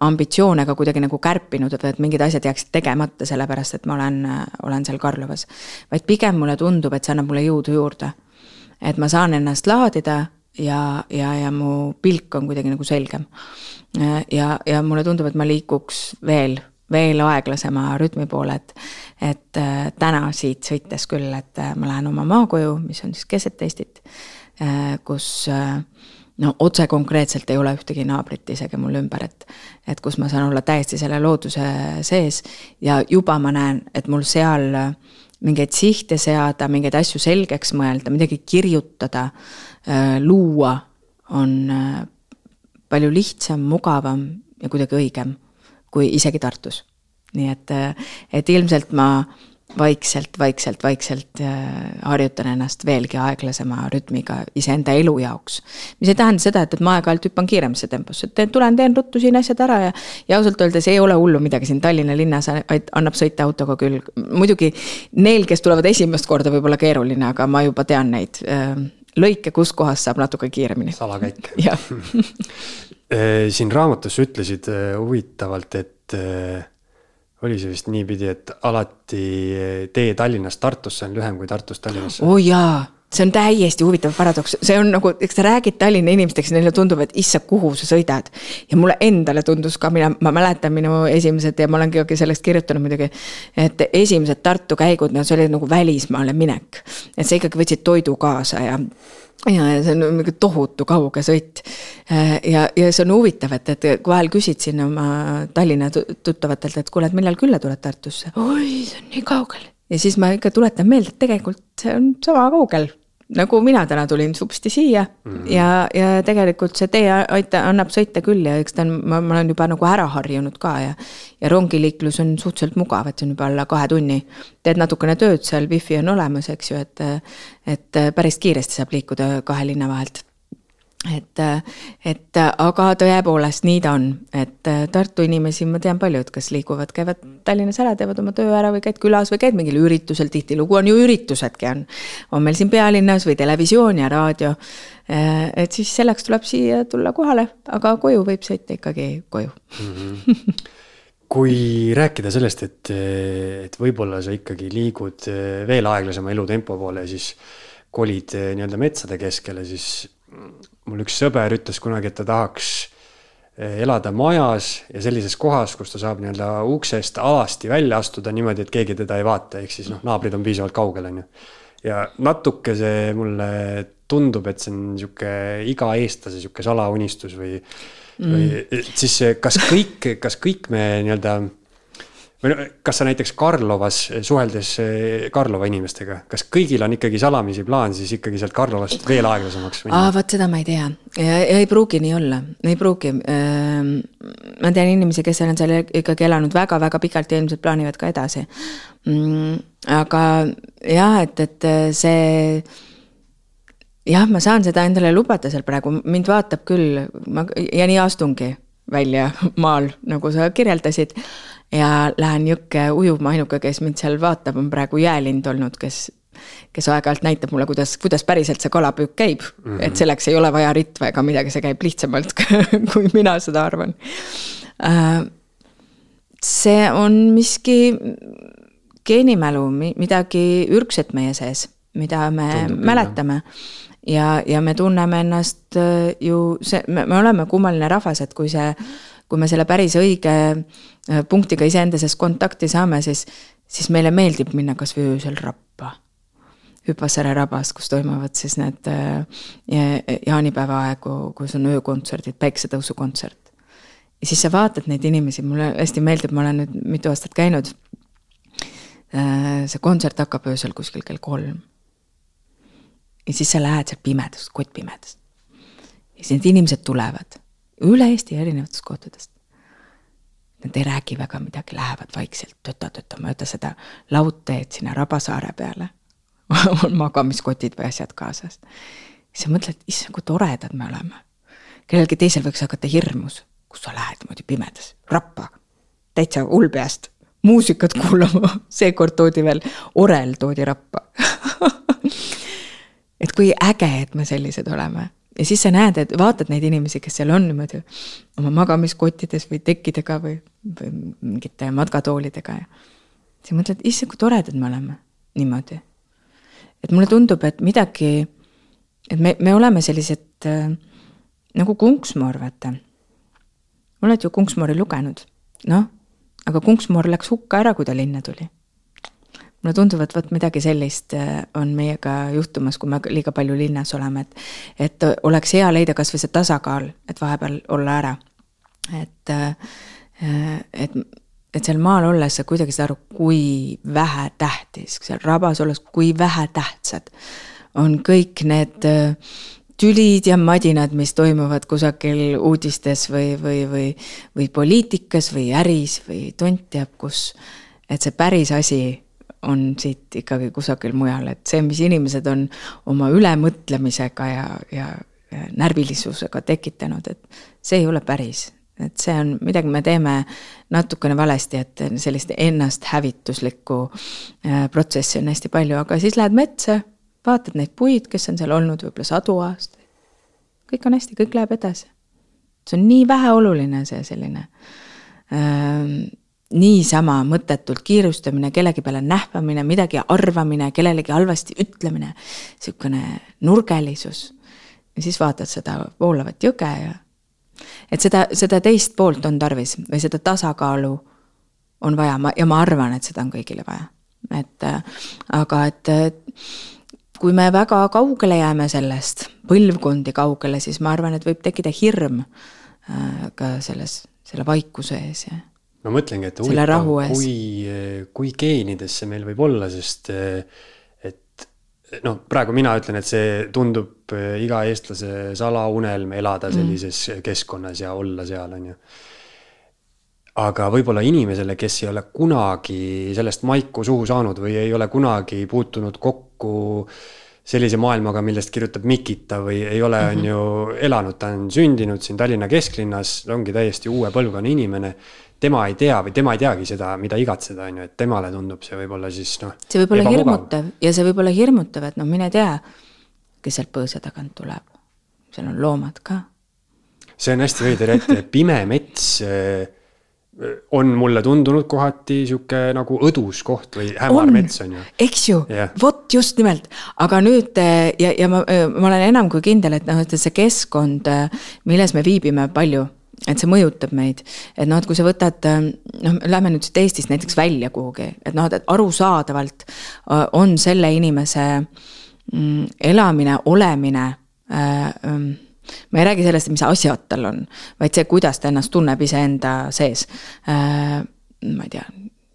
ambitsioone ka kuidagi nagu kärpinud, et, et mingid asjad jääksid tegemata, sellepärast et ma olen, olen seal Karlovas. vaid pigem mulle tundub, et see annab mulle jõudu juurde. et ma saan ennast laadida ja, ja, ja mu pilk on kuidagi nagu selgem. ja, ja mulle tundub, et ma liikuks veel, veel aeglasema rütmi poole, et, et äh, täna siit sõites küll, et äh, ma lähen oma maakoju, mis on siis keset Eestit, äh, kus no otse konkreetselt ei ole ühtegi naabrit isegi mul ümber, et, et kus ma saan olla täiesti selle looduse sees ja juba ma näen, et mul seal mingeid sihte seada, mingeid asju selgeks mõelda, midagi kirjutada luua on äh, palju lihtsam, mugavam ja kuidagi õigem kui isegi Tartus. nii et, äh, et ilmselt ma vaikselt, vaikselt, vaikselt harjutan ennast veelgi aeglasema rütmiga iseenda elu jaoks. mis ei tähenda seda, et, et ma aeg-ajalt hüppan kiiremasse temposse, et tulen, teen ruttu siin asjad ära ja. ja ausalt öeldes ei ole hullu midagi siin Tallinna linnas annab sõita autoga küll. muidugi neil, kes tulevad esimest korda, võib olla keeruline, aga ma juba tean neid lõike, kus kohas saab natuke kiiremini. salakäik eh, siin raamatus sa ütlesid eh, huvitavalt, et eh, oli see vist niipidi, et alati tee Tallinnast Tartusse on lühem kui Tartust Tallinnasse? oo oh, jaa see on täiesti huvitav paradoks, see on nagu, eks sa räägid Tallinna inimestega, siis neile tundub, et issand, kuhu sa sõidad. ja mulle endale tundus ka, mina, ma mäletan minu esimesed ja ma olen ka sellest kirjutanud muidugi. et esimesed Tartu käigud, no see oli nagu välismaale minek. et sa ikkagi võtsid toidu kaasa ja ja, ja see on mingi tohutu kauge sõit. ja, ja see on huvitav, et, et vahel küsid siin oma Tallinna tuttavatelt, et kuule, et millal külla tuled Tartusse. oi, see on nii kaugel ja siis ma ikka tuletan meelde, et tegelikult see on sama kaugel, nagu mina täna tulin supsti siia mm -hmm. ja, ja tegelikult see tee aita-, annab sõita küll ja eks ta on, ma, ma olen juba nagu ära harjunud ka ja. ja rongiliiklus on suhteliselt mugav, et see on juba alla kahe tunni. teed natukene tööd seal, wifi on olemas, eks ju, et, et päris kiiresti saab liikuda kahe linna vahelt et, et aga tõepoolest nii ta on, et Tartu inimesi ma tean paljud, kes liiguvad, käivad Tallinnas ära, teevad oma töö ära või käid külas või käid mingil üritusel, tihtilugu on ju üritusedki on. on meil siin pealinnas või televisioon ja raadio. et siis selleks tuleb siia tulla kohale, aga koju võib sõita ikkagi koju mm. -hmm. kui rääkida sellest, et, et võib-olla sa ikkagi liigud veel aeglasema elutempo poole, siis kolid nii-öelda metsade keskele, siis mul üks sõber ütles kunagi, et ta tahaks elada majas ja sellises kohas, kus ta saab nii-öelda uksest alasti välja astuda niimoodi, et keegi teda ei vaata, ehk siis noh, naabrid on piisavalt kaugel, on ju. ja natuke see mulle tundub, et see on sihuke iga eestlase sihuke salaunistus või mm., või siis kas kõik, kas kõik me nii-öelda või no kas sa näiteks Karlovas suheldes Karlova inimestega, kas kõigil on ikkagi salamisi plaan siis ikkagi sealt Karlovast veel aeglasemaks minna? aa, vot seda ma ei tea ei pruugi nii olla, ei pruugi. Ehm, ma tean inimesi, kes on seal ikkagi elanud väga-väga pikalt ja ilmselt plaanivad ka edasi. Mm, aga jah, et, et see jah, ma saan seda endale lubada seal praegu, mind vaatab küll, ma ja nii astungi välja maal, nagu sa kirjeldasid. Ja lähen jõkke ujuma, ainuke, kes mind seal vaatab, on praegu jäälind olnud, kes, kes aeg-ajalt näitab mulle, kuidas, kuidas päriselt see kalapüük käib mm. -hmm. et selleks ei ole vaja ritva ega midagi, see käib lihtsamalt kui mina seda arvan. Äh, see on miski geenimälu, midagi ürgset meie sees, mida me Tundub mäletame ja, ja me tunneme ennast äh, ju see, me, me oleme kummaline rahvas, et kui see, kui me selle päris õige äh, punktiga iseenda sees kontakti saame, siis, siis meile meeldib minna kasvõi öösel rappa. Hüpasaare rabas, kus toimuvad siis need äh, jaanipäeva aegu, kus on öökontserdid, päiksetõusukontsert. ja siis sa vaatad neid inimesi, mulle hästi meeldib, ma olen nüüd mitu aastat käinud. see kontsert hakkab öösel kuskil kell kolm ja siis sa lähed sealt pimedast, kottpimedast. ja siis need inimesed tulevad üle Eesti erinevatest kohtadest. Nad ei räägi väga midagi, lähevad vaikselt töta-töta mööda seda laudteed sinna Rabasaare peale on magamiskotid või asjad kaasas. siis sa mõtled, issand, kui toredad me oleme. kellelgi teisel võiks hakata hirmus, kus sa lähed niimoodi pimedas, rappa, täitsa hull peast, muusikat kuulama, seekord toodi veel, orel toodi rappa et kui äge, et me sellised oleme. Ja siis sa näed, et vaatad neid inimesi, kes seal on niimoodi oma magamiskottides või tekkidega või, või mingite matkatoolidega ja siis mõtled, issand, kui toredad me oleme niimoodi. et mulle tundub, et midagi, et me, me oleme sellised äh, nagu Kunksmoor, vaata. oled ju Kunksmoori lugenud? noh, aga Kunksmoor läks hukka ära, kui ta linna tuli mulle tundub, et vot midagi sellist äh, on meiega juhtumas, kui me liiga palju linnas oleme, et, et oleks hea leida kasvõi see tasakaal, et vahepeal olla ära. et, äh, et, et seal maal olles sa kuidagi saad aru, kui vähetähtis, seal rabas olles, kui vähetähtsad on kõik need äh, tülid ja madinad, mis toimuvad kusagil uudistes või, või, või, või poliitikas või äris või tont teab kus. et see päris asi on siit ikkagi kusagil mujal, et see, mis inimesed on oma ülemõtlemisega ja, ja, ja närvilisusega tekitanud, et see ei ole päris. et see on, midagi me teeme natukene valesti, et sellist ennasthävituslikku äh, protsessi on hästi palju, aga siis lähed metsa, vaatad neid puid, kes on seal olnud võib-olla sadu aastaid. kõik on hästi, kõik läheb edasi. see on nii väheoluline, see selline ähm, niisama mõttetult kiirustamine, kellegi peale nähvamine, midagi arvamine, kellelegi halvasti ütlemine, niisugune nurgelisus. ja siis vaatad seda voolavat jõge ja et seda, seda teist poolt on tarvis või seda tasakaalu on vaja, ma, ja ma arvan, et seda on kõigile vaja. et aga et kui me väga kaugele jääme sellest, põlvkondi kaugele, siis ma arvan, et võib tekkida hirm äh, ka selles, selle vaikuse ees ja ma mõtlengi, et huvitav, kui, kui geenides see meil võib olla, sest et noh, praegu mina ütlen, et see tundub iga eestlase salaunelm elada mm. sellises mm. keskkonnas ja olla seal, on ju. aga võib-olla inimesele, kes ei ole kunagi sellest maiku suhu saanud või ei ole kunagi puutunud kokku sellise maailmaga, millest kirjutab Mikita või ei ole, on mhm. ju elanud, ta on sündinud siin Tallinna kesklinnas, ongi täiesti uue põlvkonna inimene tema ei tea või tema ei teagi seda, mida igatseda, on ju, et temale tundub see võib-olla siis noh. see võib olla hirmutav ja see võib olla hirmutav, et noh, mine tea, kes sealt põõsa tagant tuleb. seal on loomad ka. see on hästi veider, et pime mets, on mulle tundunud kohati sihuke nagu õdus koht või hämar mets on ju. eks ju yeah., vot just nimelt, aga nüüd ja, ja ma, ma olen enam kui kindel, et noh, et see keskkond, milles me viibime palju et see mõjutab meid, et noh, et kui sa võtad, noh, lähme nüüd siit Eestist näiteks välja kuhugi, et noh, et arusaadavalt on selle inimese mm, elamine, olemine äh, ähm, ma ei räägi sellest, mis asjad tal on, vaid see, kuidas ta ennast tunneb iseenda sees. Äh, ma ei tea,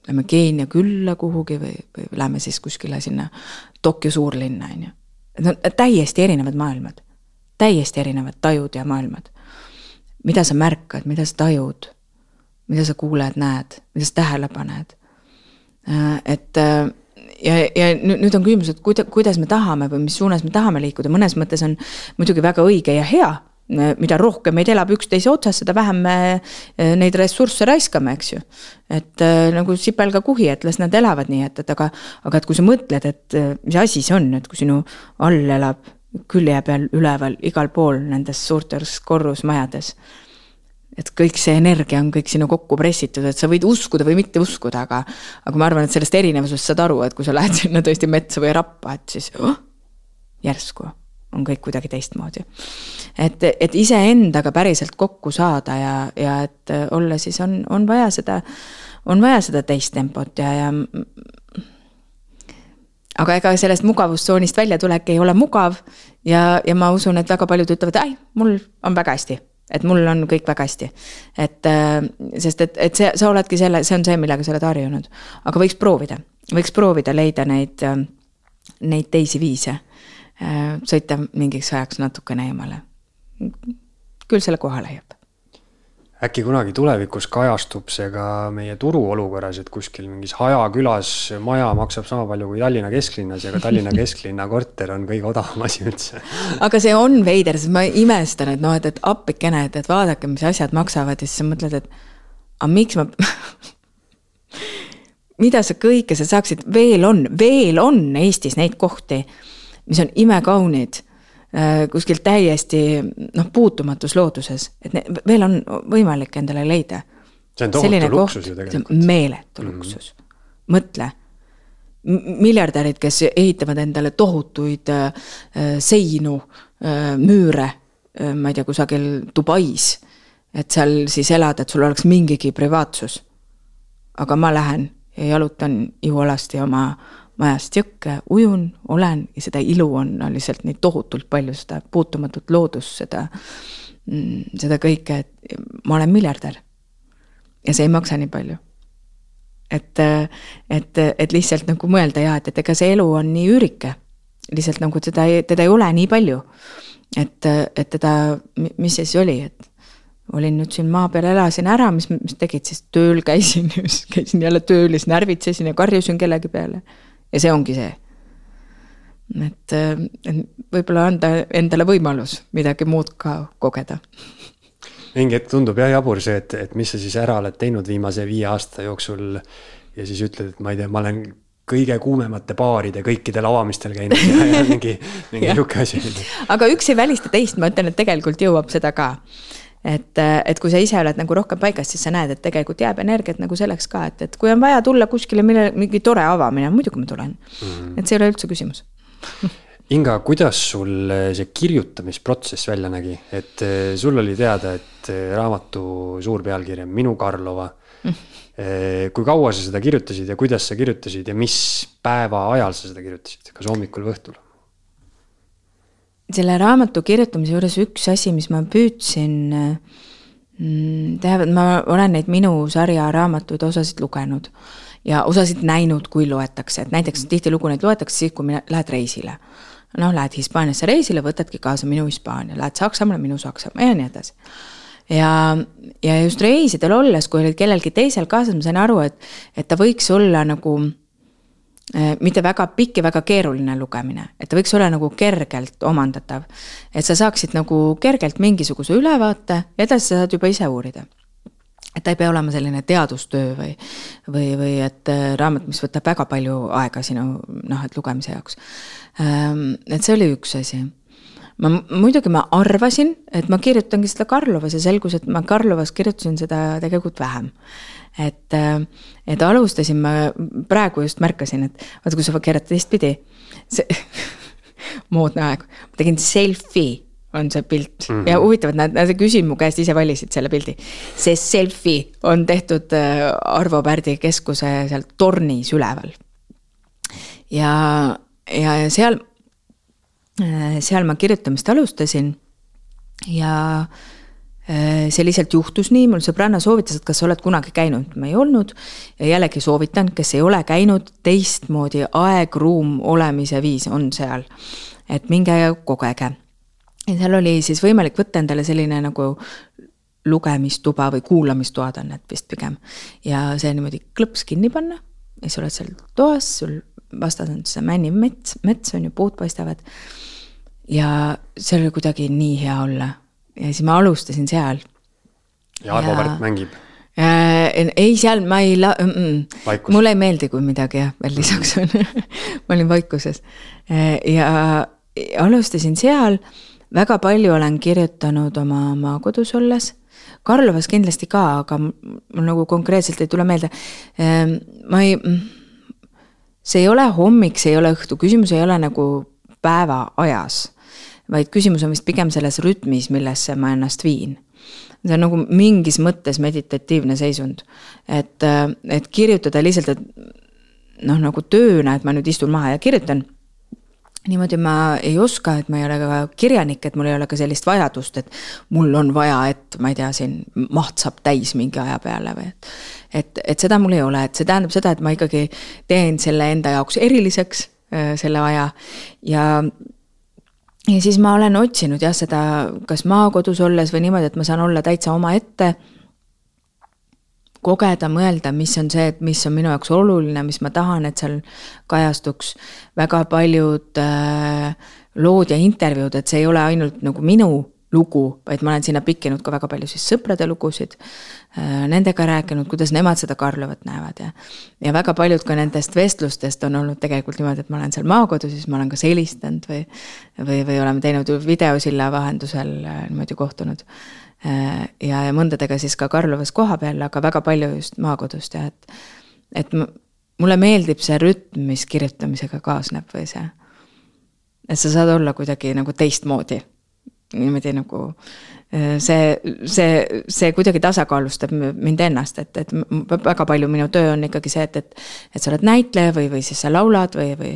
lähme Keenia külla kuhugi või, või lähme siis kuskile sinna Tokyo suurlinna, on ju. et no täiesti erinevad maailmad, täiesti erinevad tajud ja maailmad. Mida sa märkad, mida sa tajud, mida sa kuuled, näed, mida sa tähele paned. Äh, et äh, ja, ja nüüd on küsimus, et kuida-, kuidas me tahame või mis suunas me tahame liikuda, mõnes mõttes on muidugi väga õige ja hea mida rohkem meid elab üksteise otsas, seda vähem me neid ressursse raiskame, eks ju. et nagu sipelgakuhi, et las nad elavad nii, et, et aga, aga et kui sa mõtled, et mis asi see on, et kui sinu all elab külje peal, üleval, igal pool nendes suurtes korrusmajades et kõik see energia on kõik sinna kokku pressitud, et sa võid uskuda või mitte uskuda, aga aga ma arvan, et sellest erinevusest saad aru, et kui sa lähed sinna tõesti metsa või rappa, et siis oh, järsku on kõik kuidagi teistmoodi. et, et iseendaga päriselt kokku saada ja, ja et olla siis on, on vaja seda, on vaja seda teist tempot ja, ja aga ega sellest mugavustsoonist väljatulek ei ole mugav ja, ja ma usun, et väga paljud ütlevad, ei, mul on väga hästi et mul on kõik väga hästi. et äh, sest et, et see, sa oledki selle, see on see, millega sa oled harjunud. aga võiks proovida, võiks proovida leida neid, äh, neid teisi viise. Äh, sõita mingiks ajaks natukene eemale. küll selle koha leiab äkki kunagi tulevikus kajastub see ka meie turuolukorras, et kuskil mingis hajakülas maja maksab sama palju kui Tallinna kesklinnas ja ka Tallinna kesklinna korter on kõige odavam asi üldse. aga see on veider, sest ma imestan, et noh, et, et appikene, et, et vaadake, mis asjad maksavad ja siis sa mõtled, et aga miks ma mida sa kõike sa saaksid, veel on, veel on Eestis neid kohti, mis on imekaunid kuskil täiesti noh, puutumatus looduses, et ne, veel on võimalik endale leida. see on tohutu luksus ju tegelikult. meeletu mm -hmm. luksus, mõtle miljardärid, kes ehitavad endale tohutuid äh, seinu äh,, müüre äh,, ma ei tea, kusagil Dubais, et seal siis elada, et sul oleks mingigi privaatsus. aga ma lähen ja jalutan ihualasti oma majast jõkke, ujun, olen ja seda ilu on, on lihtsalt nii tohutult palju, seda puutumatut loodust, seda, mm, seda kõike, et ma olen miljardär. ja see ei maksa nii palju. et, et, et lihtsalt nagu mõelda ja et, et ega see elu on nii üürike. lihtsalt nagu teda ei, teda ei ole nii palju. et, et teda, mis see siis oli, et olin nüüd siin maa peal, elasin ära, mis, mis tegid siis, tööl käisin, käisin jälle tööl ja siis närvitsesin ja karjusin kellegi peale ja see ongi see. et, et võib-olla anda endale võimalus midagi muud ka kogeda. mingi hetk tundub jah jabur see, et, et mis sa siis ära oled teinud viimase viie aasta jooksul. ja siis ütled, et ma ei tea, ma olen kõige kuumemate baaride kõikidel avamistel käinud ja, ja mingi, mingi sihuke asi. aga üks ei välista teist, ma ütlen, et tegelikult jõuab seda ka et, et kui sa ise oled nagu rohkem paigas, siis sa näed, et tegelikult jääb energiat nagu selleks ka, et, et kui on vaja tulla kuskile, mille, mingi tore avamine, muidugi ma tulen mm. -hmm. et see ei ole üldse küsimus Inga, kuidas sul see kirjutamisprotsess välja nägi, et eh, sul oli teada, et raamatu suur pealkiri on Minu Karlova mm. -hmm. kui kaua sa seda kirjutasid ja kuidas sa kirjutasid ja mis päeva ajal sa seda kirjutasid, kas hommikul või õhtul? Selle raamatu kirjutamise juures üks asi, mis ma püüdsin mm, teha, ma olen neid minu sarja raamatuid osasid lugenud ja osasid näinud, kui loetakse, et näiteks tihtilugu neid loetakse siis, kui lähed reisile. noh, lähed Hispaaniasse reisile, võtadki kaasa minu Hispaania, lähed Saksamaale, minu Saksamaa ja nii edasi. ja, ja just reisidel olles, kui olid kellelgi teisel kaasas, ma sain aru, et, et ta võiks olla nagu mitte väga pikk ja väga keeruline lugemine, et ta võiks olla nagu kergelt omandatav. et sa saaksid nagu kergelt mingisuguse ülevaate ja edasi sa saad juba ise uurida. et ta ei pea olema selline teadustöö või, või, või et äh, raamat, mis võtab väga palju aega sinu noh, et lugemise jaoks. Ähm, et see oli üks asi. Ma muidugi ma arvasin, et ma kirjutangi seda Karlovas ja selgus, et ma Karlovas kirjutasin seda tegelikult vähem. et, et alustasin ma, praegu just märkasin, et vaata, kui sa keerad teistpidi, see moodne aeg, ma tegin selfie on see pilt mm -hmm. ja huvitav, et nad, nad küsisid mu käest, ise valisid selle pildi. see selfie on tehtud äh, Arvo Pärdi keskuse seal tornis üleval. ja, ja seal, äh, seal ma kirjutamist alustasin ja äh, see lihtsalt juhtus nii, mul sõbranna soovitas, et kas sa oled kunagi käinud, ma ei olnud. ja jällegi soovitan, kes ei ole käinud, teistmoodi aeg-ruum olemise viis on seal. et minge ja kogege ja seal oli siis võimalik võtta endale selline nagu lugemistuba või kuulamistoad on need vist pigem. ja see niimoodi klõps kinni panna ja sa oled seal toas, sul vastas on see männiv mets, mets on ju, puud paistavad. Ja seal oli kuidagi nii hea olla ja siis ma alustasin seal. ja Arvo Pärt mängib äh,? ei, seal ma ei la- mm, -mm. mulle ei meeldi, kui midagi jah, veel lisaks on ma olin vaikuses äh, ja alustasin seal väga palju olen kirjutanud oma maakodus olles, Karlovas kindlasti ka, aga mul nagu konkreetselt ei tule meelde. Ehm, ma ei, see ei ole hommik, see ei ole õhtu, küsimus ei ole nagu päevaajas, vaid küsimus on vist pigem selles rütmis, millesse ma ennast viin see on nagu mingis mõttes meditatiivne seisund. et, et kirjutada lihtsalt, et noh, nagu tööna, et ma nüüd istun maha ja kirjutan niimoodi ma ei oska, et ma ei ole ka kirjanik, et mul ei ole ka sellist vajadust, et mul on vaja, et ma ei tea, siin maht saab täis mingi aja peale või et. et, et seda mul ei ole, et see tähendab seda, et ma ikkagi teen selle enda jaoks eriliseks, selle aja ja ja siis ma olen otsinud jah, seda kas maakodus olles või niimoodi, et ma saan olla täitsa omaette kogeda, mõelda, mis on see, et mis on minu jaoks oluline, mis ma tahan, et seal kajastuks. väga paljud äh, lood ja intervjuud, et see ei ole ainult nagu minu lugu, vaid ma olen sinna pikkinud ka väga palju siis sõprade lugusid äh,. Nendega rääkinud, kuidas nemad seda Karlovat näevad ja. ja väga paljud ka nendest vestlustest on olnud tegelikult niimoodi, et ma olen seal maakodus, siis ma olen kas helistanud või. või, või oleme teinud videosilla vahendusel äh, niimoodi kohtunud Äh, ja, ja mõndadega siis ka Karlovas kohapeal, aga väga palju just maakodust ja et, et mulle meeldib see rütm, mis kirjutamisega kaasneb või see, et sa saad olla kuidagi nagu teistmoodi, niimoodi nagu see, see, see kuidagi tasakaalustab mind ennast, et, et väga palju minu töö on ikkagi see, et, et. et sa oled näitleja või, või siis sa laulad või, või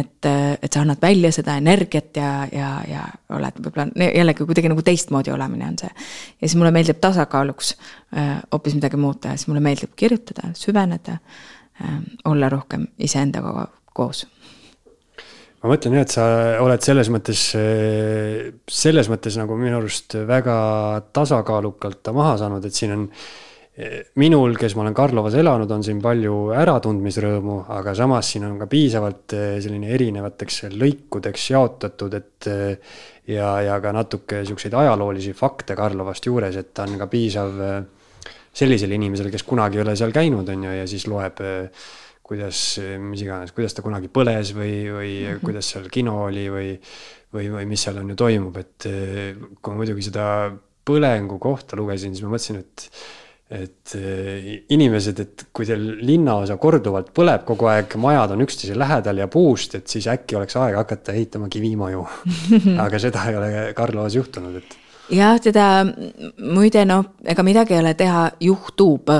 et, et sa annad välja seda energiat ja, ja, ja oled võib-olla jällegi kuidagi nagu teistmoodi olemine on see. ja siis mulle meeldib tasakaaluks hoopis midagi muuta ja siis mulle meeldib kirjutada, süveneda, olla rohkem iseendaga koos ma mõtlen jah, et sa oled selles mõttes, selles mõttes nagu minu arust väga tasakaalukalt ta maha saanud, et siin on. minul, kes ma olen Karlovas elanud, on siin palju äratundmisrõõmu, aga samas siin on ka piisavalt selline erinevateks lõikudeks jaotatud, et. ja, ja ka natuke siukseid ajaloolisi fakte Karlovast juures, et ta on ka piisav sellisele inimesele, kes kunagi ei ole seal käinud, on ju, ja siis loeb kuidas, mis iganes, kuidas ta kunagi põles või, või mm -hmm. kuidas seal kino oli või, või, või mis seal on ju toimub, et kui ma muidugi seda põlengu kohta lugesin, siis ma mõtlesin, et et eh, inimesed, et kui teil linnaosa korduvalt põleb kogu aeg, majad on üksteise lähedal ja puust, et siis äkki oleks aeg hakata ehitama kivimaju aga seda ei ole Karlovas juhtunud, et. jah, teda muide noh, ega midagi ei ole teha, juhtub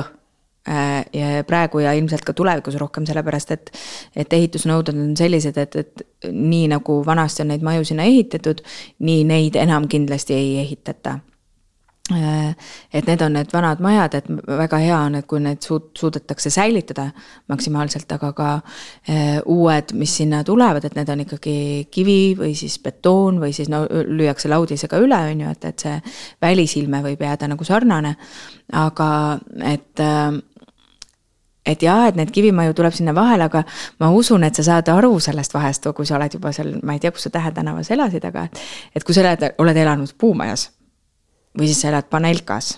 ja praegu ja ilmselt ka tulevikus rohkem, sellepärast et, et ehitusnõuded on sellised, et, et nii nagu vanasti on neid maju sinna ehitatud, nii neid enam kindlasti ei ehitata äh, et need on need vanad majad, et väga hea on, et kui need suud-, suudetakse säilitada maksimaalselt, aga ka äh, uued, mis sinna tulevad, et need on ikkagi kivi või siis betoon või siis no lüüakse laudisega üle, on ju, et, et see välisilme võib jääda nagu sarnane. aga et äh, et jaa, et neid kivimaju tuleb sinna vahele, aga ma usun, et sa saad aru sellest vahest, kui sa oled juba seal, ma ei tea, kus sa Tähe tänavas elasid, aga et. et kui sa oled, oled elanud puumajas või siis sa elad Panelkas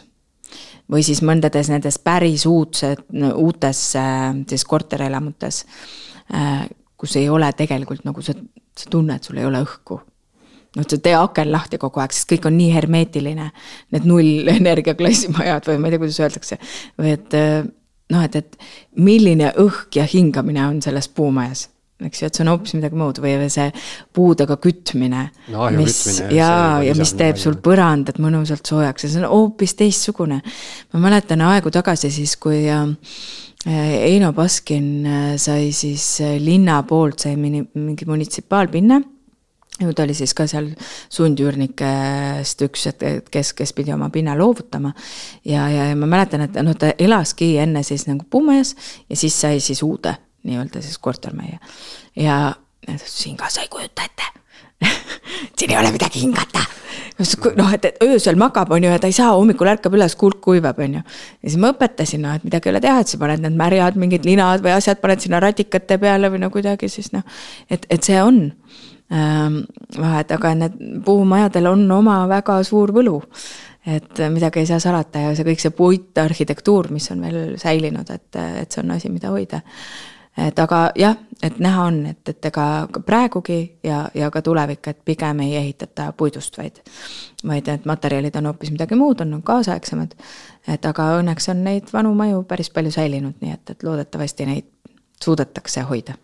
või siis mõndades nendes päris uudsed, uutes siis korterelamutes, kus ei ole tegelikult nagu sa, sa tunned, sul ei ole õhku. noh, tee aken lahti kogu aeg, sest kõik on nii hermeetiline. Need nullenergia klassimajad või ma ei tea, kuidas öeldakse, või et noh, et, et milline õhk ja hingamine on selles puumajas eks ju, et see on hoopis midagi muud või see puudega kütmine no,. mis ja, ja mis teeb sul põrandad mõnusalt soojaks ja see on hoopis teistsugune. ma mäletan aegu tagasi siis, kui äh, Eino Baskin äh, sai siis äh, linna poolt sai mingi munitsipaalpinna ju ta oli siis ka seal sundüürnikest üks, et kes, kes pidi oma pinna loovutama. ja, ja, ja ma mäletan, et noh, ta elaski enne siis nagu Puumajas ja siis sai siis uude nii-öelda siis kortermajja. ja siin ka sa ei kujuta ette siin ei ole midagi hingata. noh, et, et öösel magab, on ju, ja ta ei saa, hommikul ärkab üles, kulg kuivab, on ju. ja siis ma õpetasin, noh, et midagi ei ole teha, et sa paned need märjad, mingid linad või asjad, paned sinna ratikate peale või no kuidagi siis noh, et, et see on vahet, aga need puumajadel on oma väga suur võlu. Et midagi ei saa salata ja see kõik see puitarhitektuur, mis on veel säilinud, et, et see on asi, mida hoida. Et aga jah, et näha on, et, et ega praegugi ja, ja ka tulevik, et pigem ei ehitata puidust, vaid, vaid need materjalid on hoopis midagi muud, on kaasaegsemad. et aga õnneks on neid vanu maju päris palju säilinud, nii et, et loodetavasti neid suudetakse hoida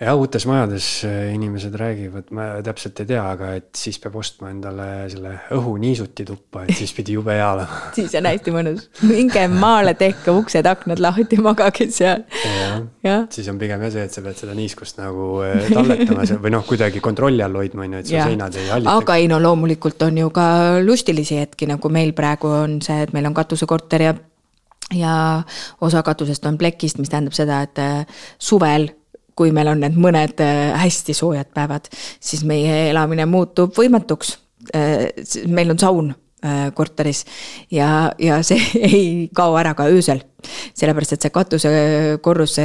jah, uutes majades äh, inimesed räägivad, ma täpselt ei tea, aga et siis peab ostma endale selle õhuniisuti tuppa, et siis pidi jube hea olema. Siis on hästi mõnus, minge maale, tehke uksed-aknad lahti, magage seal. jah, siis on pigem jah see, et sa pead seda niiskust nagu äh, talletama või noh, kuidagi kontrolli all hoidma, on ju, et su seinad ei hallitaks. aga ei no loomulikult on ju ka lustilisi hetki, nagu meil praegu on see, et meil on katusekorter ja ja osa katusest on plekist, mis tähendab seda, et äh, suvel kui meil on need mõned äh, hästi soojad päevad, siis meie elamine muutub võimatuks. Äh, meil on saun äh, korteris ja, ja see ei kao ära ka öösel sellepärast, et see katusekorrus,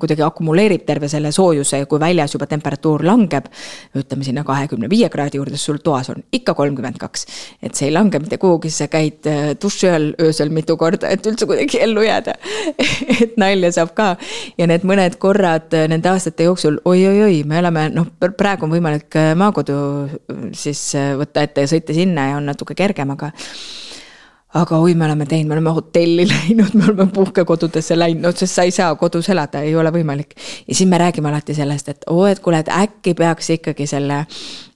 kuidagi akumuleerib terve selle soojuse ja kui väljas juba temperatuur langeb, ütleme sinna kahekümne viie kraadi juurde, sul toas on ikka kolmkümmend kaks. et see ei lange mitte kuhugi, sa käid äh, duši all öösel mitu korda, et üldse kuidagi ellu jääda et nalja saab ka. ja need mõned korrad äh, nende aastate jooksul oi-oi-oi, me oleme noh, praegu on võimalik äh, maakodu siis võtta ette ja sõita sinna ja on natuke kergem, aga aga oi, me oleme teinud, me oleme hotelli läinud, me oleme puhkekodudesse läinud, sest sa ei saa kodus elada, ei ole võimalik. ja siis me räägime alati sellest, et oo, et kuule, et äkki peaks ikkagi selle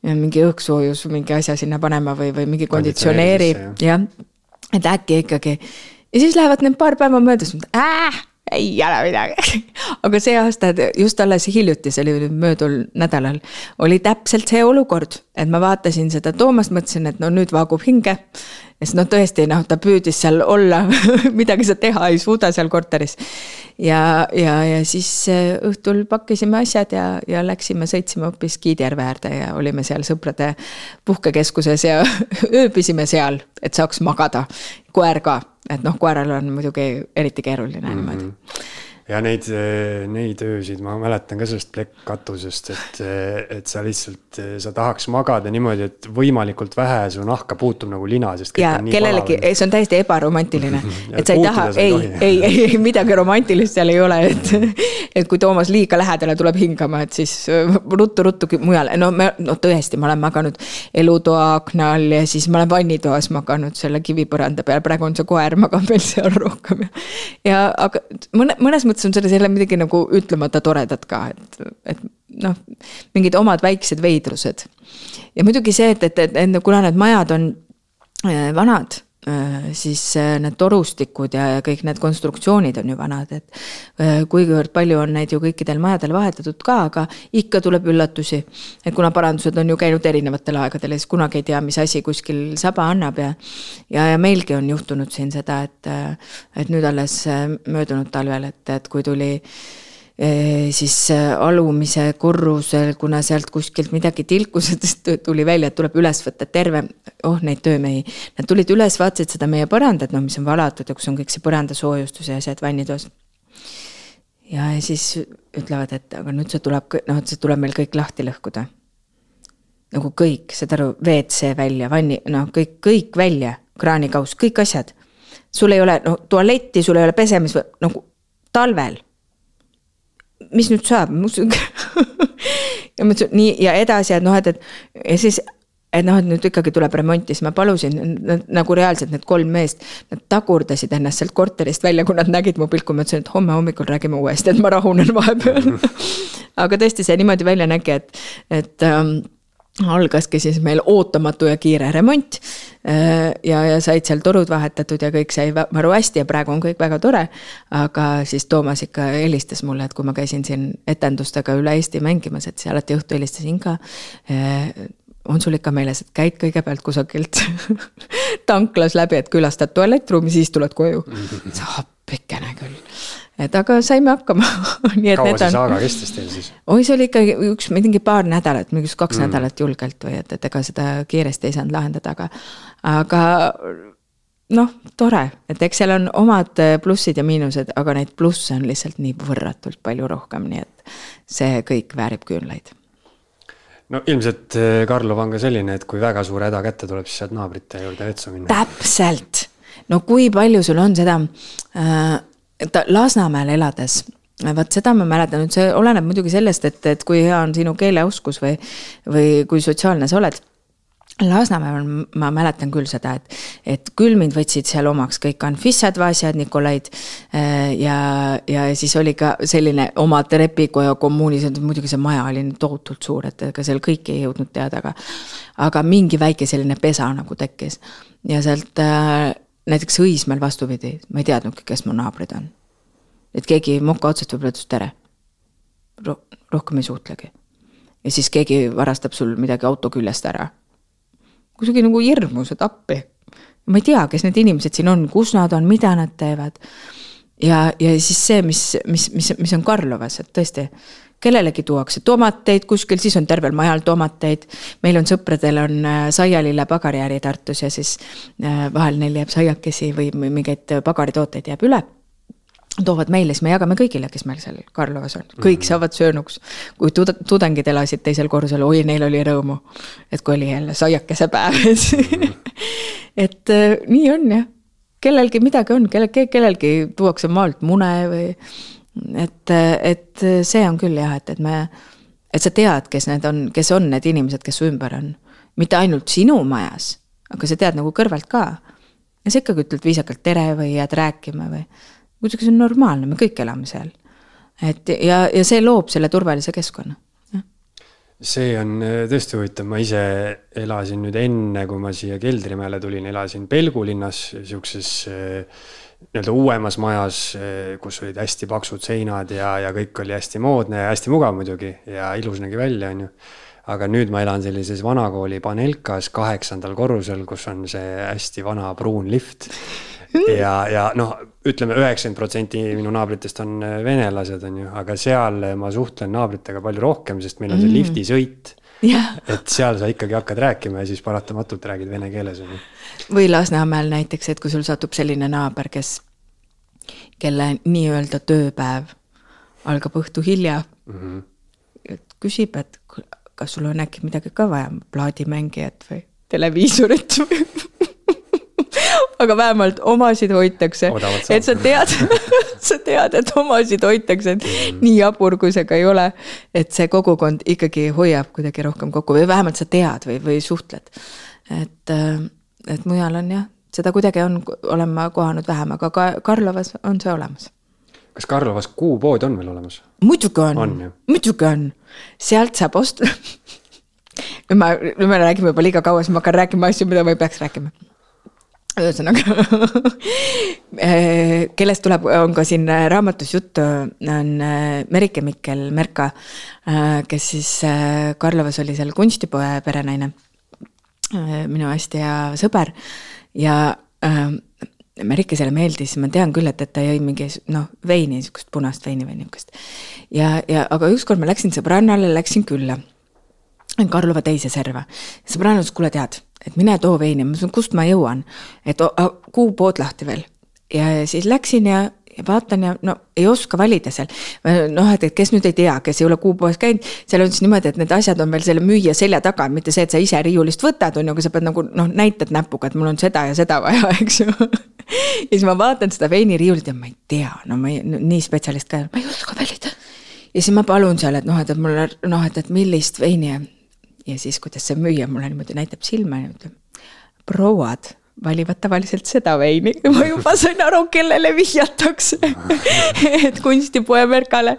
mingi õhksoojus mingi asja sinna panema või, või mingi konditsioneeri, jah. et äkki ikkagi. ja siis lähevad need paar päeva mööda, siis äh ei ole midagi. aga see aasta, just alles hiljuti, see oli möödunud nädalal, oli täpselt see olukord, et ma vaatasin seda Toomast, mõtlesin, et no nüüd vaagub hinge. sest noh, tõesti noh, ta püüdis seal olla midagi sa teha ei suuda seal korteris. ja, ja, ja siis äh, õhtul pakkisime asjad ja, ja läksime, sõitsime hoopis Kiidjärve äärde ja olime seal sõprade puhkekeskuses ja ööbisime seal, et saaks magada. koer ka et noh, koeral on muidugi eriti keeruline mm -hmm. niimoodi ja neid, neid öösid ma mäletan ka sellest plekkkatusest, et, et sa lihtsalt, sa tahaks magada niimoodi, et võimalikult vähe su nahka puutub nagu lina, sest. ja kellelegi, see on täiesti ebaromantiline, et sa ei taha, ei, ei, ei, ei midagi romantilist seal ei ole, et. et kui Toomas liiga lähedale tuleb hingama, et siis ruttu-ruttu mujale, no me, no tõesti, ma olen maganud elutoa akna all ja siis ma olen vannitoas maganud selle kivipõranda peal, praegu on see koer magab veel seal rohkem ja. ja aga mõne, mõnes mõttes mõttes on selles jälle midagi nagu ütlemata toredat ka, et, et noh, mingid omad väiksed veidrused. ja muidugi see, et, et, et, et kuna need majad on äh, vanad siis äh, need torustikud ja, ja kõik need konstruktsioonid on ju vanad, et äh, kuigivõrd palju on neid ju kõikidel majadel vahetatud ka, aga ikka tuleb üllatusi. et kuna parandused on ju käinud erinevatel aegadel ja siis kunagi ei tea, mis asi kuskil saba annab ja ja, ja meilgi on juhtunud siin seda, et, et nüüd alles möödunud talvel, et, et kui tuli siis alumise korrusel, kuna sealt kuskilt midagi tilkus, et tuli välja, et tuleb üles võtta terve, oh neid töömehi. Nad tulid üles, vaatasid seda meie põrandat, noh, mis on valatud ja kus on kõik see põrandasoojustus ja asjad vannitoas. ja siis ütlevad, et aga nüüd see tuleb, noh, et see tuleb meil kõik lahti lõhkuda. nagu kõik, saad aru, WC välja, vanni, noh, kõik, kõik välja, kraanikauss, kõik asjad. sul ei ole, no tualetti, sul ei ole pesemis, nagu talvel mis nüüd saab ja ma ütlesin nii ja edasi, et noh, et, et ja siis et noh, et nüüd ikkagi tuleb remonti, siis ma palusin nagu reaalselt need kolm meest, nad tagurdasid ennast sealt korterist välja, kui nad nägid mu pilku, ma ütlesin, et homme hommikul räägime uuesti, et ma rahunen vahepeal. Aga tõesti, see niimoodi välja nägi, et, et ähm, algaski siis meil ootamatu ja kiire remont. Äh, ja, ja said seal torud vahetatud ja kõik sai maru hästi ja praegu on kõik väga tore. aga siis Toomas ikka helistas mulle, et kui ma käisin siin etendustega üle Eesti mängimas, et siis alati õhtu helistasin ka äh, on sul ikka meeles, et käid kõigepealt kusagilt tanklas läbi, et külastad tualettruumi, siis tuled koju. appikene küll, et aga saime hakkama kaua see saaga kestis teil siis? oi, see oli ikkagi üks, mingi paar nädalat, mingi kaks mm. nädalat julgelt või et, et ega seda kiiresti ei saanud lahendada, aga, aga noh, tore, et eks seal on omad plussid ja miinused, aga neid plusse on lihtsalt nii võrratult palju rohkem, nii et see kõik väärib küünlaid no ilmselt eh, Karlov on ka selline, et kui väga suur häda kätte tuleb, siis saad naabrite juurde vetsu minna. täpselt, no kui palju sul on seda äh,, Lasnamäel elades vot seda ma mäletan, nüüd see oleneb muidugi sellest, et, et kui hea on sinu keeleoskus või, või kui sotsiaalne sa oled Lasnamäel ma mäletan küll seda, et, et küll mind võtsid seal omaks kõik Anfissad, Vasjad, Nikolaid. Äh, ja, ja siis oli ka selline oma trepikoja kommuunis, muidugi see maja oli tohutult suur, et ega seal kõike ei jõudnud teada, aga. aga mingi väike selline pesa nagu tekkis ja sealt äh, näiteks Õismäel vastupidi, ma ei teadnudki, kes mu naabrid on. et keegi moka otsast võib-olla ütles tere Ro. rohkem ei suhtlegi. ja siis keegi varastab sul midagi auto küljest ära kuidagi nagu hirmus, et appi. ma ei tea, kes need inimesed siin on, kus nad on, mida nad teevad. ja, ja siis see, mis, mis, mis, mis on Karlovas, et tõesti kellelegi tuuakse tomateid kuskil, siis on tervel majal tomateid. meil on sõpradel on äh, saialille pagariäri Tartus ja siis äh, vahel neil jääb saiakesi või mingeid pagaritooteid jääb üle toovad meile, siis me jagame kõigile, kes meil seal Karlovas on, kõik mm -hmm. saavad söönuks. kui tud-, tudengid elasid teisel korrusel, oi, neil oli rõõmu, et kui oli jälle saiakese päev mm. -hmm. et äh, nii on jah, kellelgi midagi on, kelle, kellelgi tuuakse maalt mune või et, et see on küll jah, et, et me, et sa tead, kes need on, kes on need inimesed, kes su ümber on. mitte ainult sinu majas, aga sa tead nagu kõrvalt ka. ja sa ikkagi ütled viisakalt tere või jääd rääkima või kuidagi see on normaalne, me kõik elame seal. et ja, ja see loob selle turvalise keskkonna see on äh, tõesti huvitav, ma ise elasin nüüd enne, kui ma siia Keldrimäele tulin, elasin Pelgu linnas, sihukeses äh, nii-öelda uuemas majas, äh, kus olid hästi paksud seinad ja, ja kõik oli hästi moodne ja hästi mugav muidugi ja ilus nägi välja, on ju. aga nüüd ma elan sellises vanakooli Panelkas kaheksandal korrusel, kus on see hästi vana pruun lift ja, ja noh, ütleme üheksakümmend protsenti minu naabritest on venelased, on ju, aga seal ma suhtlen naabritega palju rohkem, sest meil on see mm. liftisõit. Et seal sa ikkagi hakkad rääkima ja siis paratamatult räägid vene keeles, või Lasnamäel näiteks, et kui sul satub selline naaber, kes, kelle nii-öelda tööpäev algab õhtu hilja mm. -hmm. küsib, et kas sul on äkki midagi ka vaja, plaadimängijat või televiisorit aga vähemalt omasid hoitakse. et sa tead sa tead, et omasid hoitakse, et mm. nii jabur, kui see ka ei ole. et see kogukond ikkagi hoiab kuidagi rohkem kokku või vähemalt sa tead või, või suhtled. et, äh, et mujal on jah, seda kuidagi on, olen ma kohanud vähem, aga ka Karlovas on see olemas kas Karlovas kuupood on veel olemas? muidugi on, on, muidugi on, sealt saab osta ma, nüüd me räägime juba liiga kaua, siis ma hakkan rääkima asju, mida ma ei peaks rääkima ühesõnaga eh, kellest tuleb, on ka siin raamatus juttu, on eh, Merike Mikkel Merka, eh, kes siis Karlovas oli seal kunstipoe perenaine. minu hästi hea sõber ja Merikesele meeldis, ma tean küll, et, et ta jõi mingi noh, veini, niisugust punast veini või niisugust. ja, ja aga ükskord ma läksin sõbrannale, läksin külla Karlova teise serva. sõbranna ütles, kuule tead, et mine too veini, ma ütlesin, kust ma jõuan, et kuupood lahti veel. ja siis läksin ja, ja vaatan ja no ei oska valida seal. noh, et, et kes nüüd ei tea, kes ei ole kuupoes käinud, seal on siis niimoodi, et need asjad on veel selle müüja selja taga, mitte see, et sa ise riiulist võtad, on ju, aga sa pead nagu noh, näitad näpuga, et mul on seda ja seda vaja, eks ju ja siis ma vaatan seda veiniriiulit ja ma ei tea, no ma ei, nii spetsialist ka, ma ei oska valida ja siis ma palun seal, et noh, et, et mulle noh, et, et millist veini ja, siis, kuidas see müüja mulle niimoodi näitab silma ja ütleb, prouad valivad tavaliselt seda veini, ma juba sain aru, kellele vihjatakse et kunstipoe Merkale,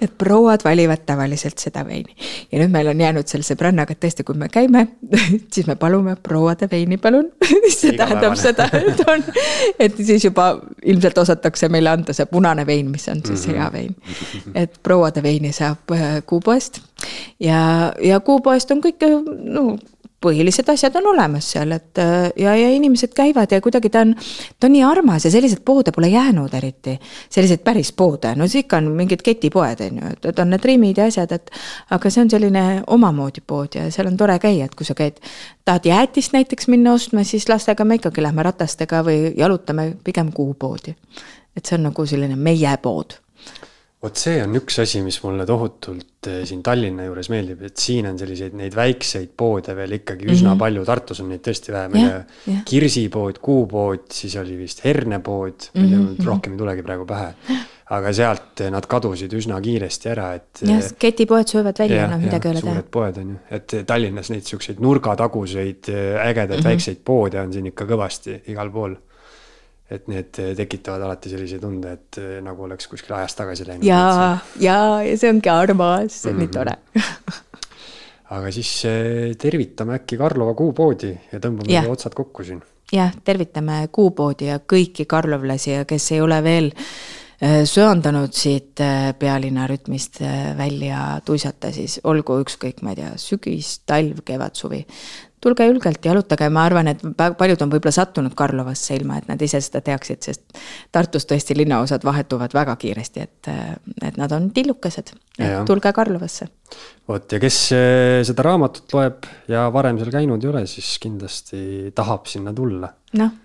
et prouad valivad tavaliselt seda veini. ja nüüd meil on jäänud seal sõbrannaga, et tõesti, kui me käime, siis me palume prouade veini, palun see tähendab seda, et on, et siis juba ilmselt osatakse meile anda see punane vein, mis on siis mm -hmm. hea vein. et prouade veini saab äh, Kuupoest ja, ja Kuupoest on kõik, no põhilised asjad on olemas seal, et äh, ja, ja inimesed käivad ja kuidagi ta on, ta on nii armas ja selliseid poode pole jäänud eriti. selliseid päris poode, no siis ikka on mingid ketipoed, on ju, et on need Rimid ja asjad, et aga see on selline omamoodi pood ja seal on tore käia, et kui sa käid, tahad jäätist näiteks minna ostma, siis lastega me ikkagi lähme ratastega või jalutame pigem kuupoodi. et see on nagu selline meie pood vot see on üks asi, mis mulle tohutult eh, siin Tallinna juures meeldib, et siin on selliseid neid väikseid poode veel ikkagi üsna mm -hmm. palju, Tartus on neid tõesti vähe, meil yeah, kirsipood, kuupood, siis oli vist hernepood mm, -hmm. rohkem ei tulegi praegu pähe. aga sealt eh, nad kadusid üsna kiiresti ära, et. jah, eh, ketipoed söövad välja, noh midagi ei ole teha. suured poed on ju, et Tallinnas neid siukseid nurgataguseid ägedaid mm -hmm. väikseid poode on siin ikka kõvasti igal pool et need tekitavad alati sellise tunde, et eh, nagu oleks kuskil ajas tagasi läinud. ja, ja, ja see ongi armas, see on mm -hmm. nii mhm. tore aga siis eh, tervitame äkki Karlova kuupoodi ja tõmbame ja. otsad kokku siin. jah, tervitame kuupoodi ja kõiki karlovlasi ja kes ei ole veel eh, söandanud siit pealinna rütmist välja tuisata, siis olgu ükskõik, ma ei tea, sügis, talv, kevad, suvi tulge julgelt, jalutage, ma arvan, et paljud on võib-olla sattunud Karlovasse ilma, et nad ise seda teaksid, sest Tartus tõesti linnaosad vahetuvad väga kiiresti, et, et nad on tillukesed. tulge Karlovasse. vot ja kes eh, seda raamatut loeb ja varem seal käinud ei ole, siis kindlasti tahab sinna tulla. noh,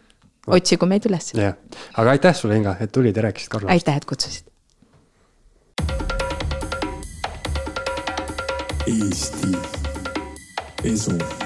otsigu meid üles. jah, aga aitäh sulle, Inga, et tulid ja rääkisid Karlovast. aitäh, et kutsusid. Eesti Esu